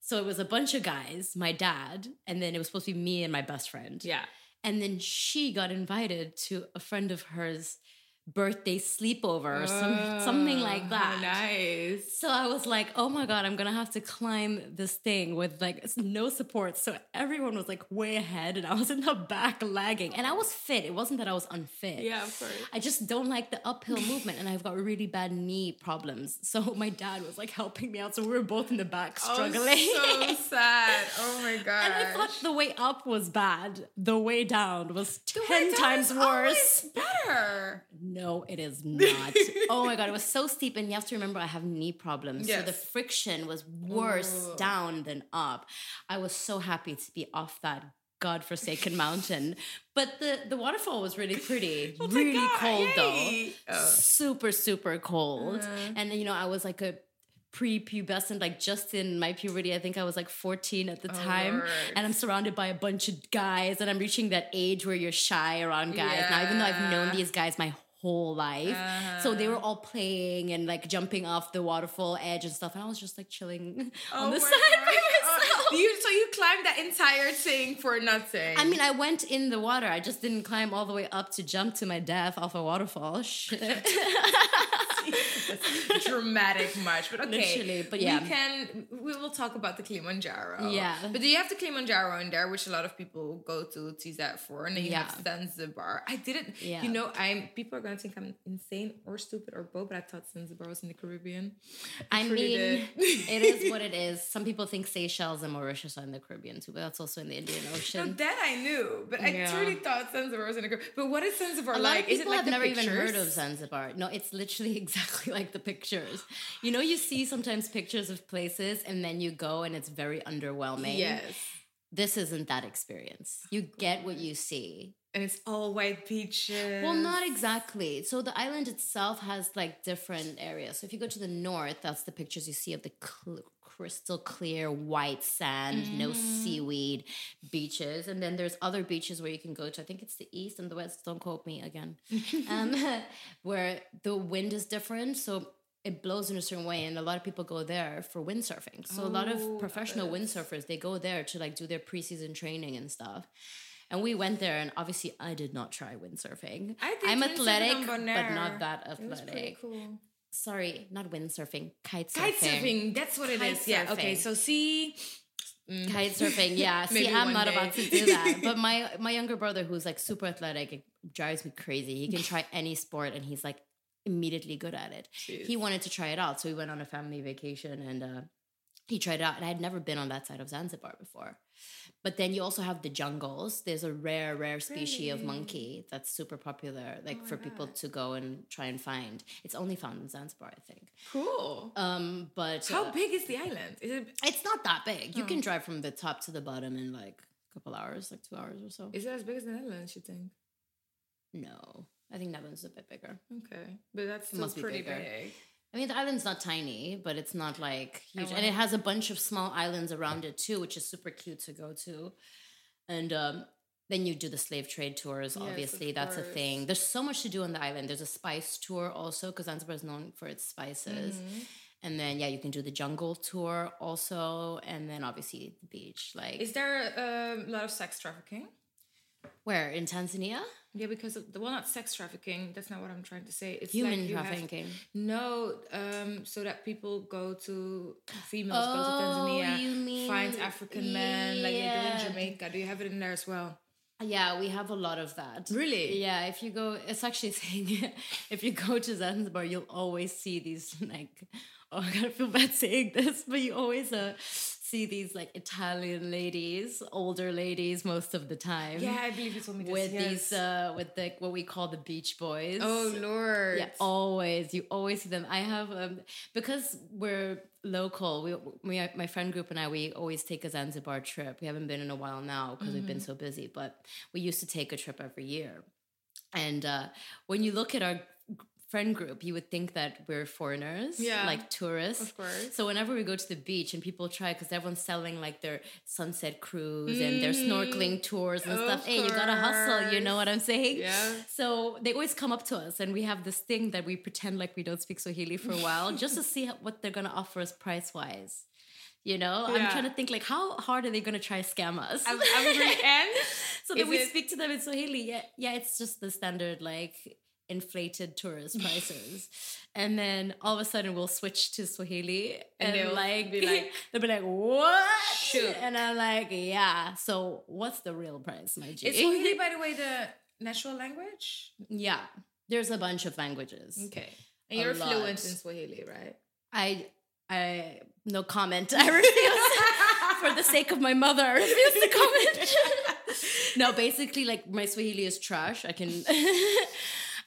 So it was a bunch of guys, my dad, and then it was supposed to be me and my best friend. Yeah. And then she got invited to a friend of hers birthday sleepover or some, something like Oh, that. nice. So I was like, oh my God, I'm gonna have to climb this thing with like no support. So everyone was like way ahead and I was in the back lagging. And I was fit. It wasn't that I was unfit. Yeah, of course. I just don't like the uphill movement and I've got really bad knee problems. So my dad was like helping me out. So we were both in the back struggling. Oh, so sad. Oh my god. and I thought the way up was bad. The way down was The 10 down times worse. Better. No, it is not. oh my god, it was so steep, and you have to remember I have knee problems, so the friction was worse Oh. down than up. I was so happy to be off that godforsaken mountain, but the the waterfall was really pretty, Oh really God, cold though. Oh. super super cold, Uh. and you know I was like a pre-pubescent like just in my puberty i think i was like 14 at the Oh, time Lord. and i'm surrounded by a bunch of guys and i'm reaching that age where you're shy around guys now even though i've known these guys my whole life so they Uh-huh. were all playing and like jumping off the waterfall edge and stuff and i was just like chilling on Oh the side gosh. by Oh, myself you, so you climbed that entire thing for nothing. I mean, I went in the water. I just didn't climb all the way up to jump to my death off a waterfall. Shit. dramatic much, but okay. Literally, but yeah. we can. We will talk about the Kilimanjaro. Yeah. but do you have the Kilimanjaro in there, which a lot of people go to TZ for, and then you have Zanzibar. I didn't. Yeah. You know, I'm. People are gonna think I'm insane or stupid or both, but I thought Zanzibar was in the Caribbean. I mean, it is what it is. Some people think Seychelles and Mauritius are in the Caribbean too, but that's also in the Indian No, Ocean. that I knew, but I Yeah. truly thought Zanzibar was in the Caribbean. But what is Zanzibar A lot like? of is it people like have the never even heard of? Zanzibar. No, it's literally exactly like the pictures. You know, you see sometimes pictures of places and then you go and it's very underwhelming. Yes. This isn't that experience. You get what you see. And it's all white beaches. Well, not exactly. So the island itself has like different areas. So if you go to the north, that's the pictures you see of the cl- crystal clear white sand, no seaweed beaches. And then there's other beaches where you can go to. I think it's the east and the west. Don't quote me again. um, where the wind is different. So it blows in a certain way, and a lot of people go there for windsurfing. So a lot Oh, of professional love windsurfers they go there to like do their preseason training and stuff. And we went there, and obviously, I did not try windsurfing. I did I'm athletic, but not that It was pretty athletic. cool. Sorry, not windsurfing, kite surfing. Kite surfing, that's what it is. Kite Yeah. Okay. So see, mm, Kite surfing, yeah. See, I'm not day. about to do that. But my my younger brother, who's like super athletic, it drives me crazy. He can try any sport, and he's like immediately good at it. He wanted to try it out, so we went on a family vacation, and uh, he tried it out. And I had never been on that side of Zanzibar before. But then you also have the jungles. There's a rare, rare species of monkey that's super popular, like Oh for people to go and try and find. It's only found in Zanzibar, I think. cool. Um, but How uh, big is the island? Is it? it's not that big. You Oh. can drive from the top to the bottom in like a couple hours, like two hours or so. Is it as big as the Netherlands? You think? No, I think Netherlands is a bit bigger. Okay, but that's It still must be pretty bigger. big. I mean, the island's not tiny, but it's not like huge, and it has a bunch of small islands around it too, which is super cute to go to. And um, then you do the slave trade tours. Yes, obviously, that's a thing. There's so much to do on the island. There's a spice tour also because Zanzibar is known for its spices. Mhm. And then yeah, you can do the jungle tour also, and then obviously the beach. Like Is there a lot of sex trafficking? Where in Tanzania, Yeah, because of the well, not sex trafficking. That's not what I'm trying to say. It's human like you have- trafficking. no, um, so that people go to females go to Oh, Tanzania, you mean- finds African men like they do in Jamaica. Do you have it in there as well? Yeah, we have a lot of that. Really? Yeah, if you go, it's actually saying if you go to Zanzibar, you'll always see these like, oh, I gotta feel bad saying this, but you always uh, see these like Italian ladies, older ladies, most of the time. Yeah, I believe you told me this. with yes. these uh, with the what we call the beach boys. oh lord. Yeah, always. You always see them. I have um because we're local. We, we my friend group and I we always take a Zanzibar trip. We haven't been in a while now because we've been so busy, but we used to take a trip every year. And uh, when you look at our friend group, you would think that we're foreigners, Yeah. like tourists. Of course. So whenever we go to the beach and people try, because everyone's selling like their sunset cruise and their snorkeling mm, tours and Of stuff. Hey, you gotta hustle. You know what I'm saying? Yeah. So they always come up to us, and we have this thing that we pretend like we don't speak Swahili for a while, just to see what they're gonna offer us price wise. You know, I'm trying to think like how hard are they gonna try scam us? I'm, I'm really and so is we it- speak to them in Swahili. Yeah, yeah, it's just the standard like inflated tourist prices, and then all of a sudden we'll switch to Swahili, And and, they'll like be like, they'll be like, what? Shoot. And I'm like, yeah. So what's the real price, my G? is Swahili, by the way, the natural language? yeah, there's a bunch of languages. Okay. And A you're fluent in Swahili, right? I I no comment. I refuse for the sake of my mother. I refuse to comment. no, basically, like my Swahili is trash. I can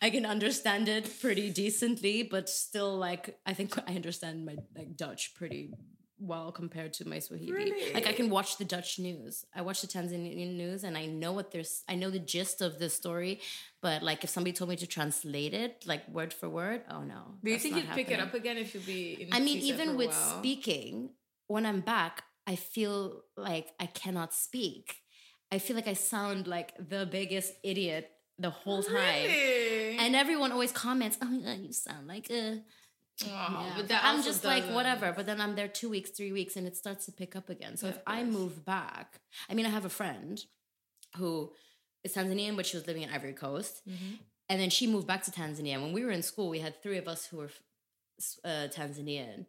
I can understand it pretty decently, but still, like I think I understand my like Dutch pretty well compared to my Swahili. Like I can watch the Dutch news. I watch the Tanzanian news, and I know what there's. I know the gist of the story, but like if somebody told me to translate it like word for word, oh no. Do you think you'd pick it up again if you'd be in I mean, even with while? speaking, when I'm back, I feel like I cannot speak. I feel like I sound like the biggest idiot the whole time. Really? And everyone always comments, "Oh, yeah, you sound like a." Oh, Yeah. but But that I'm just like whatever. But then I'm there two weeks, three weeks, and it starts to pick up again. So Yeah, if I move back, I mean, I have a friend who is Tanzanian, but she was living in Ivory Coast, Mhm. and then she moved back to Tanzania. When we were in school, we had three of us who were uh, Tanzanian,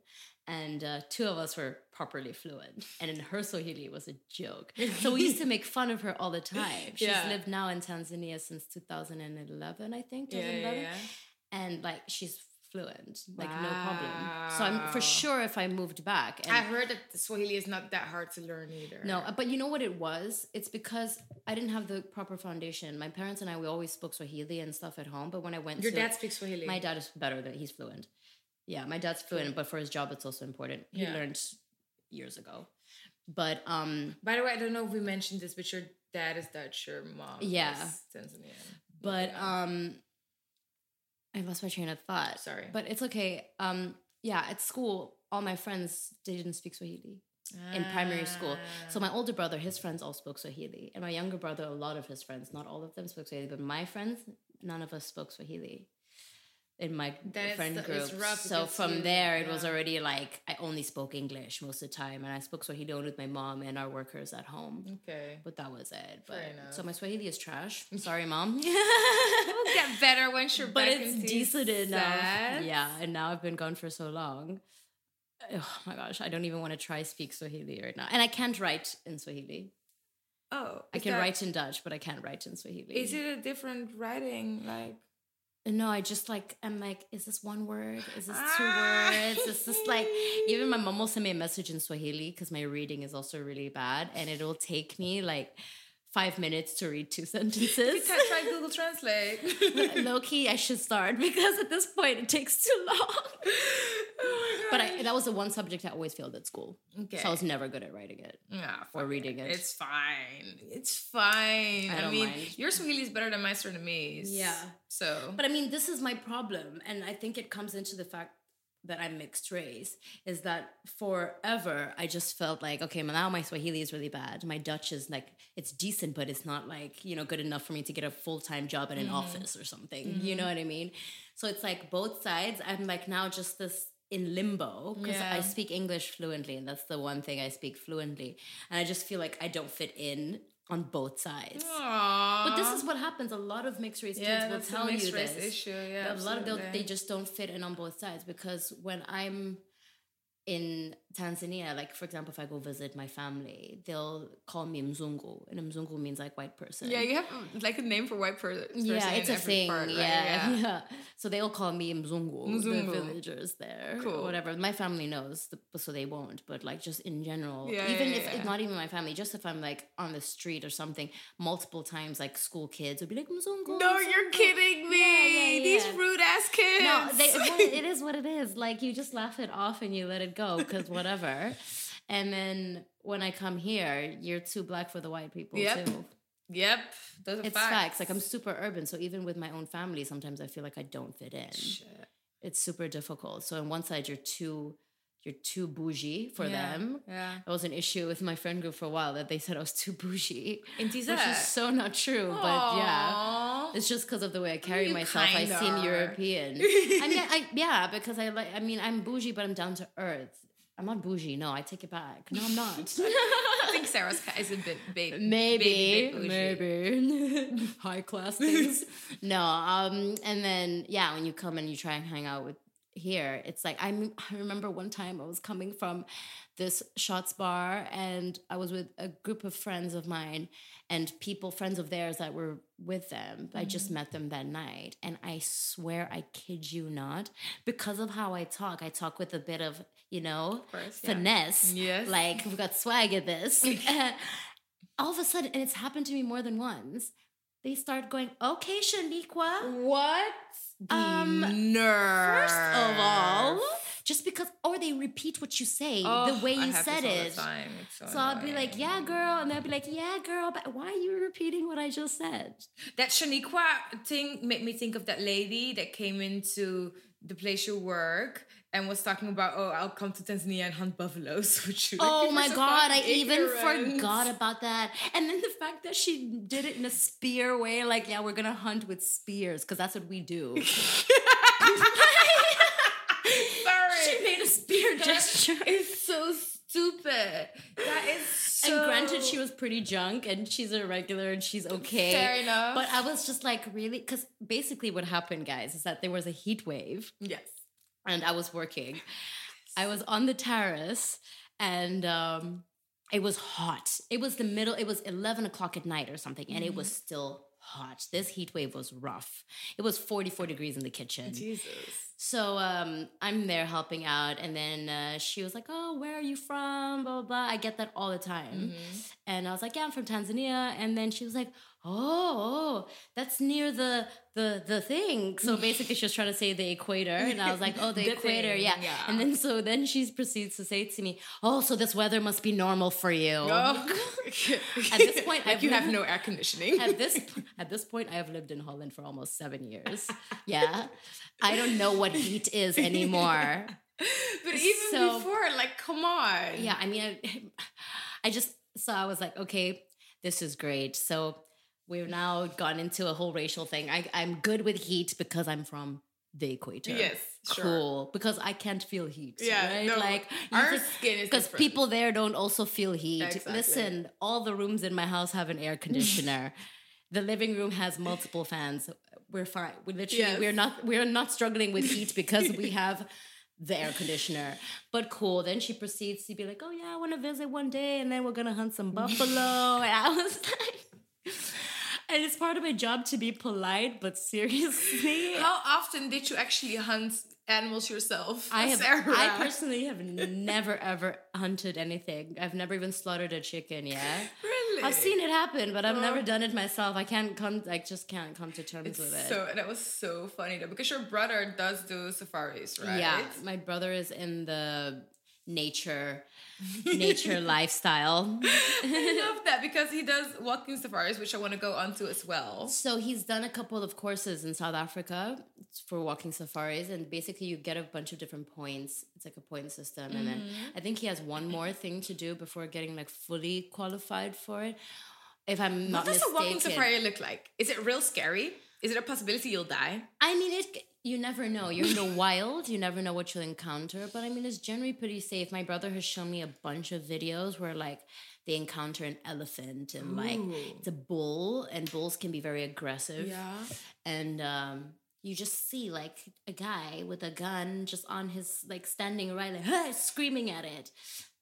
and uh, two of us were properly fluent. And in her Swahili was a joke. So we used to make fun of her all the time. She's Yeah. lived now in Tanzania since 2011, I think. Yeah, yeah, yeah. And like she's fluent, like no problem. So I'm for sure if I moved back. And I heard that Swahili is not that hard to learn either. no, uh, but you know what it was? It's because I didn't have the proper foundation. My parents and I, we always spoke Swahili and stuff at home. But when I went to Your to dad speaks Swahili. my dad is better than he's fluent. Yeah, my dad's fluent, but for his job, it's also important. He Yeah. learned years ago. But um, By the way, I don't know if we mentioned this, but your dad is Dutch, your mom Yeah. is Tanzanian. but Yeah. um, I lost my train of thought. Sorry. But it's okay. Um, yeah, at school, all my friends they didn't speak Swahili in primary school. So Ah. my older brother, his friends all spoke Swahili, and my younger brother, a lot of his friends, not all of them spoke Swahili, but my friends, none of us spoke Swahili in my it's friend the- group. rough so from you- there, it was already like I only spoke English most of the time, and I spoke Swahili only with my mom and our workers at home. okay. But that was it. But so my Swahili is trash. I'm sorry, mom. It'll get better once you're but back it's into decent enough. Yeah, and now I've been gone for so long. Oh my gosh, I don't even want to try speak Swahili right now, and I can't write in Swahili. Oh, I can that- write in Dutch, but I can't write in Swahili. Is it a different writing? Like No, I just like I'm like, is this one word? Is this two Ah. words? Is this like even my mom will send me a message in Swahili because my reading is also really bad, and it'll take me like five minutes to read two you sentences. can try Google Translate. Low key, I should start because at this point it takes too long. oh But I, that was the one subject I always failed at school, okay. so I was never good at writing it yeah, or reading it. It's fine. It's fine. I I, mean, mind. your Swahili is better than my Surinamese. Yeah. So. But I mean, this is my problem. And I think it comes into the fact that I'm mixed race is that forever I just felt like, okay, now my Swahili is really bad. My Dutch is like, it's decent, but it's not like, you know, good enough for me to get a full time job in an mm-hmm. office or something. Mm-hmm. You know what I mean? So it's like both sides. I'm like now just this in limbo because I speak English fluently. And that's the one thing I speak fluently. And I just feel like I don't fit in on both sides. Aww. But this is what happens. A lot of mixed race yeah, kids will tell you this. issue. Yeah, a lot of them, they just don't fit in on both sides because when I'm in Tanzania, like for example, if I go visit my family, they'll call me Mzungu, and Mzungu means like white person. Yeah, you have like a name for white per- person. yeah, it's a thing. part, right? yeah, yeah. So they'll call me Mzungu, Mzungu. the villagers there, Cool. or whatever. My family knows, so they won't. But like just in general, Yeah, even yeah, if yeah. it's not even my family, just if I'm like on the street or something, multiple times, like school kids would be like Mzungu. No, you're kidding me. Yeah, yeah, These rude ass kids. No, they, it is what it is. Like you just laugh it off and you let it go because whatever. And then when I come here, you're too black for the white people Yep. too. Yep, those are It's facts. facts. Like I'm super urban, so even with my own family, sometimes I feel like I don't fit in. Shit. It's super difficult. So on one side, you're too, you're too bougie for Yeah, them. Yeah. That was an issue with my friend group for a while that they said I was too bougie, In which is so not true. But yeah. It's just because of the way I carry You myself. I seem. European. I mean, I, yeah, because I like. I mean, I'm bougie, but I'm down to earth. I'm not bougie. No, I take it back. No, I'm not. I think Sarah's cat is a bit baby. maybe, baby bit bougie. maybe high class things. no, um, and then yeah, when you come and you try and hang out with here, it's like I'm. I remember one time I was coming from this shots bar and I was with a group of friends of mine and people, friends of theirs that were with them. I just Mm-hmm. met them that night. And I swear, I kid you not, because of how I talk, I talk with a bit of, you know, course, yeah. finesse. Yes. Like, we've got swag at this. All of a sudden, and it's happened to me more than once, they start going, okay, Shaniqua. What? The Um, nerve. First of all, just because, or they repeat what you say the way you said this all the it. so So I'll be like, yeah, girl. And they'll be like, yeah, girl. But why are you repeating what I just said? That Shaniqua thing made me think of that lady that came into the place you work and was talking about, oh, I'll come to Tanzania and hunt buffaloes with you. Like, Oh my so God. I even forgot about that. And then the fact that she did it in a spear way, like, yeah, we're going to hunt with spears because that's what we do. Sorry. she made a spear gesture. It's so stupid. That is so. And granted, she was pretty drunk and she's a regular and she's okay. Fair enough. But I was just like, really? Because basically, what happened, guys, is that there was a heat wave yes. And I was working. I was on the terrace and um, it was hot. It was the middle, it was 11 o'clock at night or something, and it was still hot. This heat wave was rough. It was 44 degrees in the kitchen. Jesus. So um, I'm there helping out, and then uh, she was like, "Oh, where are you from?" Blah blah blah. I get that all the time, and I was like, "Yeah, I'm from Tanzania." And then she was like, "Oh, oh, that's near the the the thing." So basically, she was trying to say the equator, and I was like, "Oh, the, The equator, yeah. yeah. And then so then she proceeds to say to me, "Oh, so this weather must be normal for you." Oh. At this point, like I've you have no air conditioning. at this at this point, I have lived in Holland for almost seven years. Yeah, I don't know what heat is anymore. but even So- before, like, come on. Yeah, I mean, I, I just so I was like, okay, this is great. So we've now gone into a whole racial thing. I, I'm good with heat because I'm from the equator. Yes, sure. cool. Because I can't feel heat. Yeah, right? no, like our skin is because people there don't also feel heat. Exactly. Listen, all the rooms in my house have an air conditioner. the living room has multiple fans. We're fine. We literally Yes. we're not we're not struggling with heat because we have the air conditioner. But cool. Then she proceeds to be like, "Oh yeah, I want to visit one day, and then we're gonna hunt some buffalo." and I was like. And it's part of my job to be polite, but seriously, How often did you actually hunt animals yourself? I have. Sarah? I personally have never ever hunted anything. I've never even slaughtered a chicken. Yeah, really. I've seen it happen, but I've Oh. never done it myself. I can't come. I just can't come to terms It's with it. so that was so funny though because your brother does do safaris, right? Yeah, my brother is in the nature, nature lifestyle. I love that because he does walking safaris, which I want to go onto as well. So he's done a couple of courses in South Africa for walking safaris, and basically you get a bunch of different points. It's like a point system, and then Mm-hmm. I think he has one more thing to do before getting like fully qualified for it. If I'm not What does a walking safari look like? Is it real scary? Is it a possibility you'll die? I mean, it. You never know. You're in the wild. You never know what you'll encounter. But I mean, it's generally pretty safe. My brother has shown me a bunch of videos where like they encounter an elephant and like it's a bull, and bulls can be very aggressive. Yeah. and um you just see like a guy with a gun just on his like standing right like "Hey," screaming at it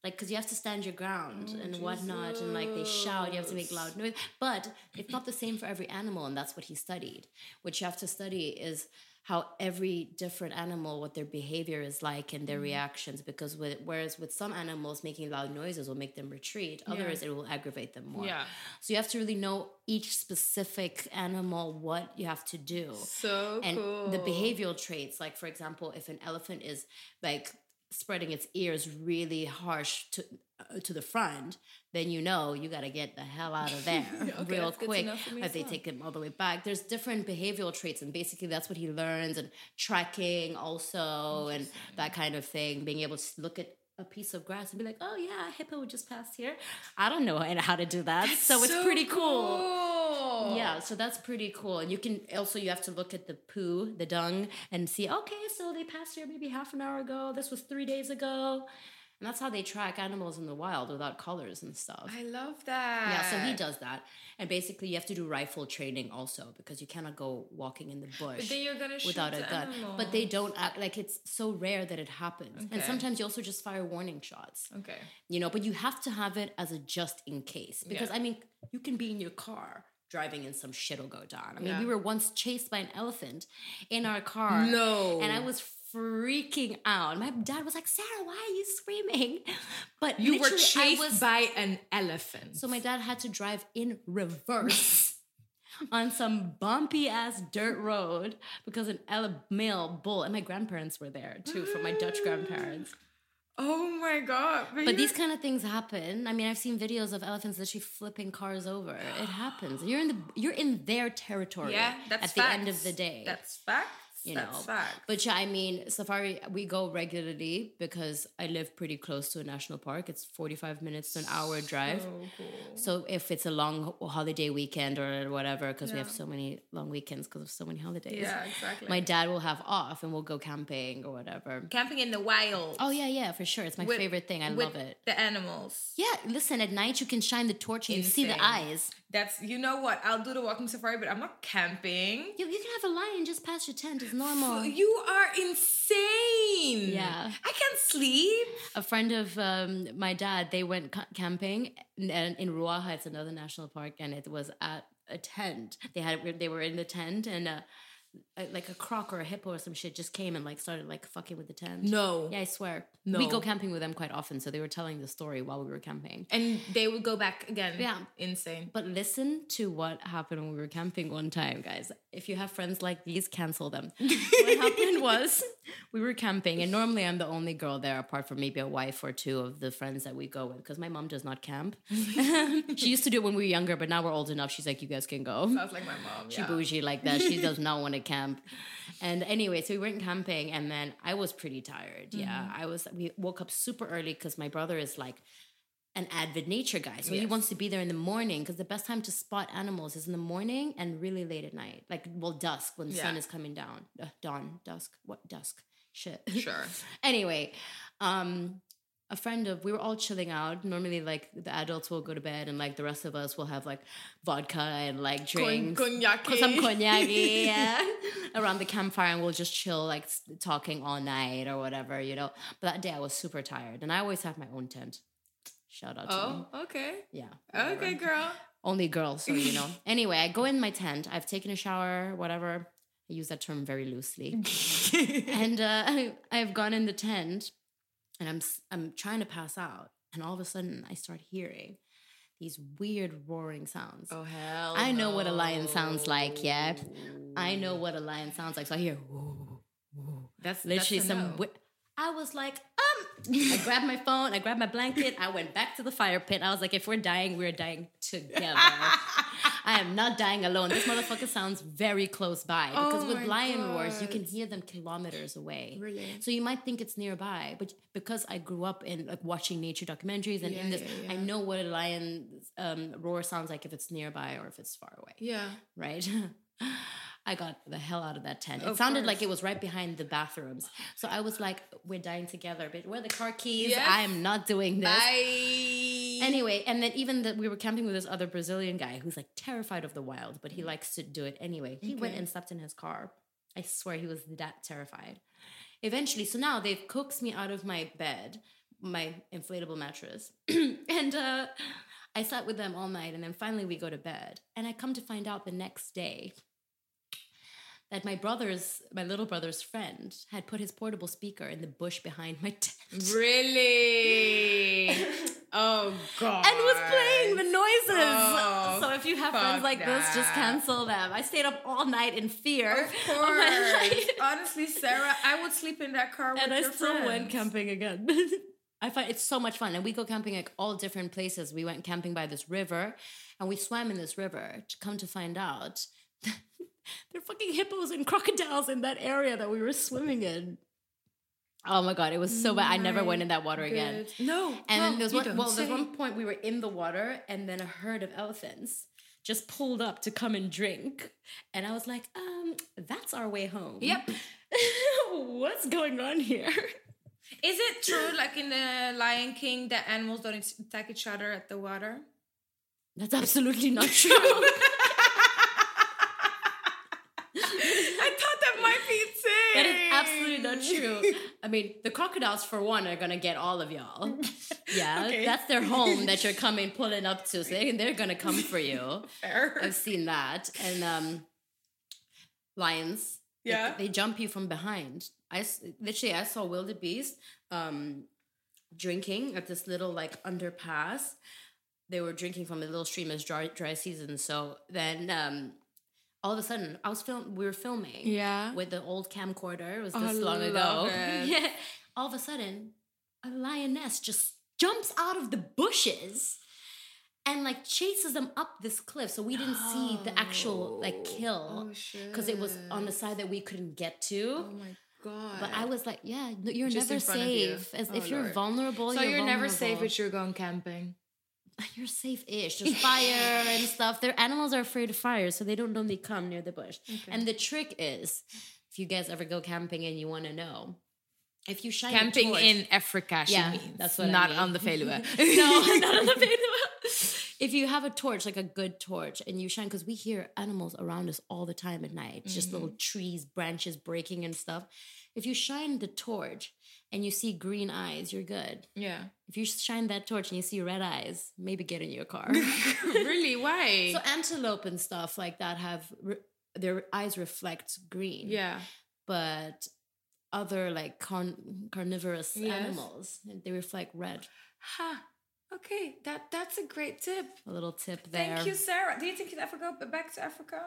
like because you have to stand your ground and whatnot and like they shout you have to make loud noise but it's not the same for every animal and that's what he studied what you have to study is how every different animal what their behavior is like and their mm-hmm. reactions because with whereas with some animals making loud noises will make them retreat others it will aggravate them more Yeah. so you have to really know each specific animal what you have to do. So and cool. the behavioral traits, like for example, if an elephant is like spreading its ears really harsh to uh, to the front, then you know you got to get the hell out of there Okay, real that's good to quick. If they well. take him all the way back, there's different behavioral traits, and basically that's what he learns and tracking also and that kind of thing. Being able to look at a piece of grass and be like, oh yeah, a hippo just passed here. I don't know how to do that, so it's pretty cool. cool. Yeah, so that's pretty cool. And you can also you have to look at the poo, the dung, and see, okay, so they passed here maybe half an hour ago. This was three days ago. And that's how they track animals in the wild without collars and stuff. I love that. yeah, so he does that. And basically you have to do rifle training also because you cannot go walking in the bush But you're gonna shoot without a gun. animal. But they don't act like it's so rare that it happens. And sometimes you also just fire warning shots Okay. you know but you have to have it as a just in case because Yeah. i mean you can be in your car driving and some shit will go down i mean Yeah. we were once chased by an elephant in our car No. and i was freaking out my dad was like sarah why are you screaming but You were chased was- by an elephant. so my dad had to drive in reverse on some bumpy ass dirt road because an ele- male bull and my grandparents were there too from my dutch grandparents Oh my god. But you- these kind of things happen. I mean, I've seen videos of elephants literally flipping cars over. It happens. You're in the you're in their territory. yeah, that's at the end of the day. That's facts. You That's know, but yeah, I mean, safari we go regularly because I live pretty close to a national park. It's forty five minutes to an hour drive. So cool. So if it's a long holiday weekend or whatever, because we have so many long weekends because of so many holidays, yeah, exactly. my dad will have off and we'll go camping or whatever. camping in the wild. Oh yeah, yeah, for sure. It's my With- favorite thing. I love it. The animals. Yeah, listen, at night you can shine the torch and you see the eyes. That's you know what? I'll do the walking safari, but I'm not camping. You, you can have a lion just past your tent. It's normal. You are insane. Yeah. I can't sleep. a friend of um, my dad, they went camping in, in Ruaha. It's another national park, and it was at a tent. They had they were in the tent, and uh, like a croc or a hippo or some shit just came and like started like fucking with the tent. No. Yeah, I swear. No. We go camping with them quite often, so they were telling the story while we were camping. And they would go back again. Yeah. Insane. But listen to what happened when we were camping one time, guys. If you have friends like these, cancel them. what happened was we were camping, and normally I'm the only girl there, apart from maybe a wife or two of the friends that we go with, because my mom does not camp. she used to do it when we were younger, but now we're old enough. She's like, you guys can go. Sounds like my mom. She yeah. bougie like that. She does not want to camp. And anyway, so we went camping, and then I was pretty tired. Yeah, Mm-hmm. I was. We woke up super early because my brother is like an avid nature guy, so he wants to be there in the morning because the best time to spot animals is in the morning and really late at night, like well dusk when the sun is coming down, uh, dawn, dusk, what dusk, shit. Sure. anyway, um, a friend of we were all chilling out. Normally, like the adults will go to bed, and like the rest of us will have like vodka and like drinks, cognac. some cognac, yeah, around the campfire, and we'll just chill, like talking all night or whatever, you know. But that day I was super tired, and I always have my own tent. Shout out to me. Oh, okay. Yeah. Okay, girl. Only girls, so you know. anyway, I go in my tent. I've taken a shower, whatever. I use that term very loosely. and uh, I've gone in the tent, and I'm I'm trying to pass out, and all of a sudden I start hearing these weird roaring sounds. Oh hell. I know what a lion sounds like, yeah. I know what a lion sounds like, so I hear. "Woo, woo." That's Literally that's some. no. wi- I was like, um. I grabbed my phone. I grabbed my blanket. I went back to the fire pit. I was like, if we're dying, we're dying together. I am not dying alone. This motherfucker sounds very close by because Oh with lion roars, you can hear them kilometers away. Really? So you might think it's nearby, but because I grew up in like watching nature documentaries and Yeah, in this, yeah, I know what a lion um, roar sounds like if it's nearby or if it's far away Yeah. right? I got the hell out of that tent. It Of sounded like it was right behind the bathrooms. So I was like, we're dying together, but where are the car keys? Yes. I am not doing this. Bye. Anyway, and then even that we were camping with this other Brazilian guy who's like terrified of the wild, but he likes to do it anyway. He went and slept in his car. I swear he was that terrified. Eventually, so now they've coaxed me out of my bed, my inflatable mattress, and uh, I slept with them all night. And then finally, we go to bed, and I come to find out the next day that my brother's, my little brother's friend, had put his portable speaker in the bush behind my tent. Really? oh god. and was playing the noises. Oh, so if you have friends like this, just cancel them. I stayed up all night in fear. Of of course. life. Honestly, Sarah, I would sleep in that car with and I still went camping again. I find it's so much fun. And we go camping like all different places. We went camping by this river and we swam in this river to come to find out there are fucking hippos and crocodiles in that area that we were swimming in. Oh my god, it was so bad. I never went in that water again. No. And then there's one well, there's one point we were in the water and then a herd of elephants just pulled up to come and drink. And I was like, um, that's our way home. Yep. What's going on here? Is it true, like in the Lion King, that animals don't attack each other at the water? That's absolutely not true. I thought that might be insane. that is absolutely not true. I mean, the crocodiles, for one, are gonna get all of y'all. Yeah, Okay. that's their home that you're coming pulling up to. So they, they're gonna come for you. Fair. I've seen that. And um, lions, Yeah. they, jump you from behind. I literally I saw wildebeest um, drinking at this little like underpass. They were drinking from a little stream. as dry dry season, so then um, all of a sudden I was film. We were filming Yeah. with the old camcorder. It was Oh, this long ago. it. Yeah. All of a sudden, a lioness just jumps out of the bushes. and like chases them up this cliff. So we didn't see the actual like oh, kill Oh, because it was on the side that we couldn't get to. Oh my god. But I was like, yeah, you're Just never of you. safe. As Oh, if you're vulnerable, so you're, you're, never safe vulnerable. if you're going camping. You're safe-ish. There's fire and stuff. Their animals are afraid of fire, so they don't normally come near the bush. And the trick is, if you guys ever go camping and you want to know, if you shine Camping in Africa, she Yeah, means. that's what I not mean. on the Veluwe. no, not on the Veluwe. If you have a torch, like a good torch, and you shine, because we hear animals around us all the time at night, just little mm. trees, branches breaking and stuff. If you shine the torch and you see green eyes, you're good. yeah. If you shine that torch and you see red eyes, maybe get in your car. really? Why? so antelope and stuff like that have re- their eyes reflect green. yeah. But other like carn- carnivorous Yes. animals, they reflect red. Ha. Okay, that that's a great tip. A little tip there. Thank you, Sarah. Do you think you'd ever go back to Africa?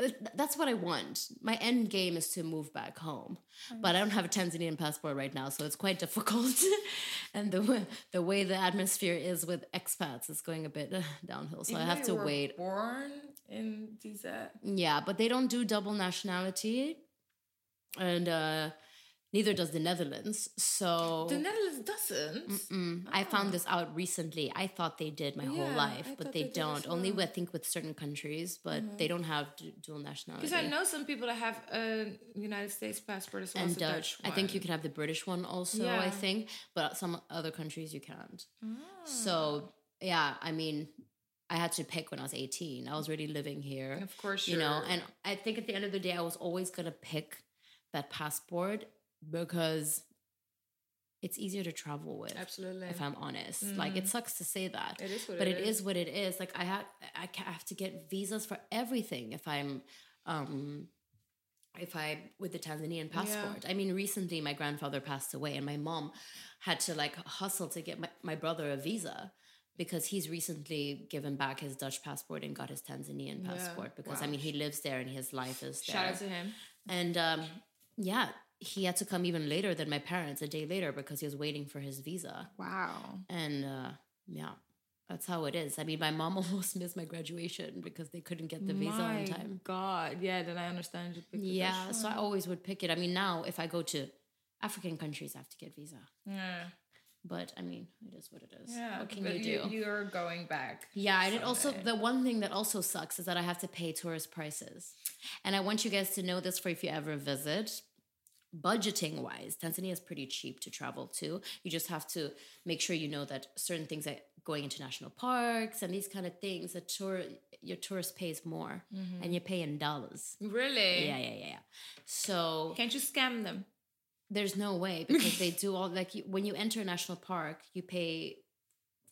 Uh, th- That's what I want. My end game is to move back home, but I don't have a Tanzanian passport right now, so it's quite difficult. and the way, the way the atmosphere is with expats is going a bit uh, downhill, so I have to were wait. Born in. Uh, Yeah, but they don't do double nationality, and uh, neither does the Netherlands. So the Netherlands doesn't. Mm, I found this out recently. I thought they did my whole life, I but they, they don't. Only with, I think with certain countries, but they don't have du- dual nationality. Because I know some people that have a United States passport as well and as a Dutch. Dutch. I think you can have the British one also. Yeah. I think, but some other countries you can't. Ah. So yeah, I mean, I had to pick when I was eighteen. I was already living here, Of course, you know. And I think at the end of the day, I was always gonna pick that passport because it's easier to travel with. absolutely. If I'm honest, like it sucks to say that, It is what but it it is what it is. Like I have, I have to get visas for everything if I'm, um, if I with the Tanzanian passport. I mean, recently my grandfather passed away, and my mom had to like hustle to get my, my brother a visa because he's recently given back his Dutch passport and got his Tanzanian Yeah, passport because I mean he lives there and his life is there. Shout out to him. And um, yeah, he had to come even later than my parents, a day later, because he was waiting for his visa. Wow. And uh, yeah, that's how it is. I mean, my mom almost missed my graduation because they couldn't get the visa on time. God, yeah. Then I understand you. picked Yeah, so I always would pick it. I mean, now if I go to African countries, I have to get visa. Yeah. But I mean, it is what it is. Yeah. what can but you do? You're going back. Yeah, and it also the one thing that also sucks is that I have to pay tourist prices. And I want you guys to know this for if you ever visit. Budgeting wise, Tanzania is pretty cheap to travel to. You just have to make sure you know that certain things like going into national parks and these kind of things, the tour your tourist pays more mm-hmm. and you pay in dollars. Really? Yeah, yeah, yeah, yeah. So Can't you scam them? there's no way because they do all like you, when you enter a national park, you pay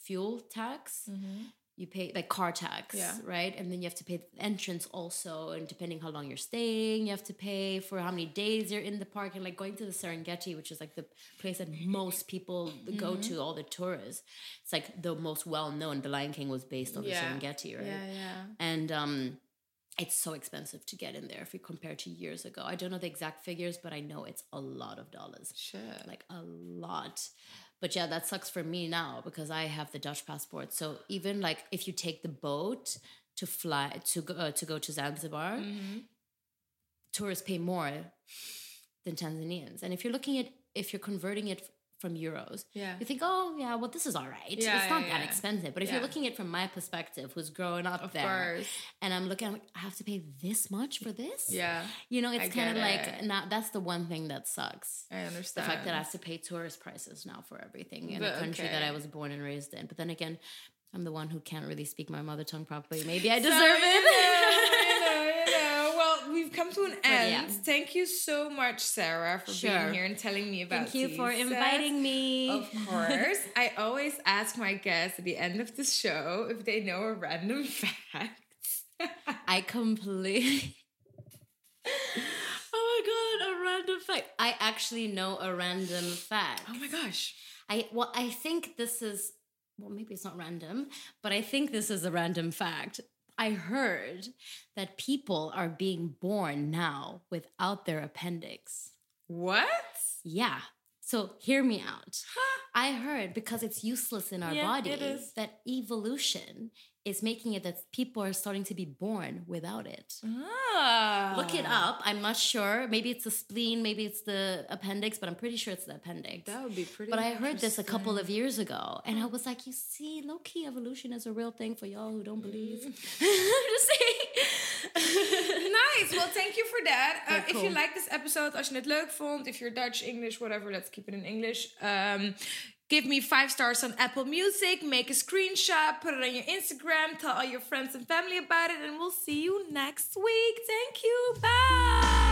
fuel tax, mm-hmm. You pay like car tax, Yeah. right? And then you have to pay the entrance also, and depending how long you're staying, you have to pay for how many days you're in the park. And like going to the Serengeti, which is like the place that most people go Mm-hmm. to, all the tourists. It's like the most well known. The Lion King was based on Yeah. the Serengeti, right? Yeah, yeah. and um it's so expensive to get in there if you compare to years ago. I don't know the exact figures, but I know it's a lot of dollars. Sure, Like a lot. But yeah, that sucks for me now because I have the Dutch passport. So even like if you take the boat to fly to go uh, to go to Zanzibar, Mm-hmm. tourists pay more than Tanzanians. And if you're looking at if you're converting it from euros, Yeah. you think, oh yeah, well this is all right. Yeah, it's not yeah, that yeah. expensive. But if you're looking at it from my perspective, who's growing up Of there, course. and I'm looking, I'm like, I have to pay this much for this. Yeah. you know, it's kind of like it. now that's the one thing that sucks. I understand The fact that I have to pay tourist prices now for everything in But a country that. I was born and raised in. But then again, I'm the one who can't really speak my mother tongue properly. Maybe I deserve it. know, you know, you know. Well, we've come to an end. yeah. Thank you so much, Sarah, for Sure. being here and telling me about Thank you for inviting me. Of course. I always ask my guests at the end of the show if they know a random fact. I completely. oh my god, a random fact. I actually know a random fact. oh my gosh. I well, I think this is well, maybe it's not random, but I think this is a random fact. I heard that people are being born now without their appendix. What? Yeah. So hear me out. I heard because it's useless in our Yeah, is. that evolution is making it that people are starting to be born without it. Ah. Look it up. I'm not sure. Maybe it's the spleen, maybe it's the appendix, but I'm pretty sure it's the appendix. That would be pretty. But I heard this a couple of years ago, and I was like, "You see, low key evolution is a real thing for y'all who don't believe." Mm. I'm just saying. Nice. Well, thank you for that. Uh, Yeah, If you cool. like this episode, als je het leuk vond, if you're Dutch, English, whatever, let's keep it in English. Um, give me five stars on Apple Music. Make a screenshot, put it on your Instagram, tell all your friends and family about it, and we'll see you next week. Thank you.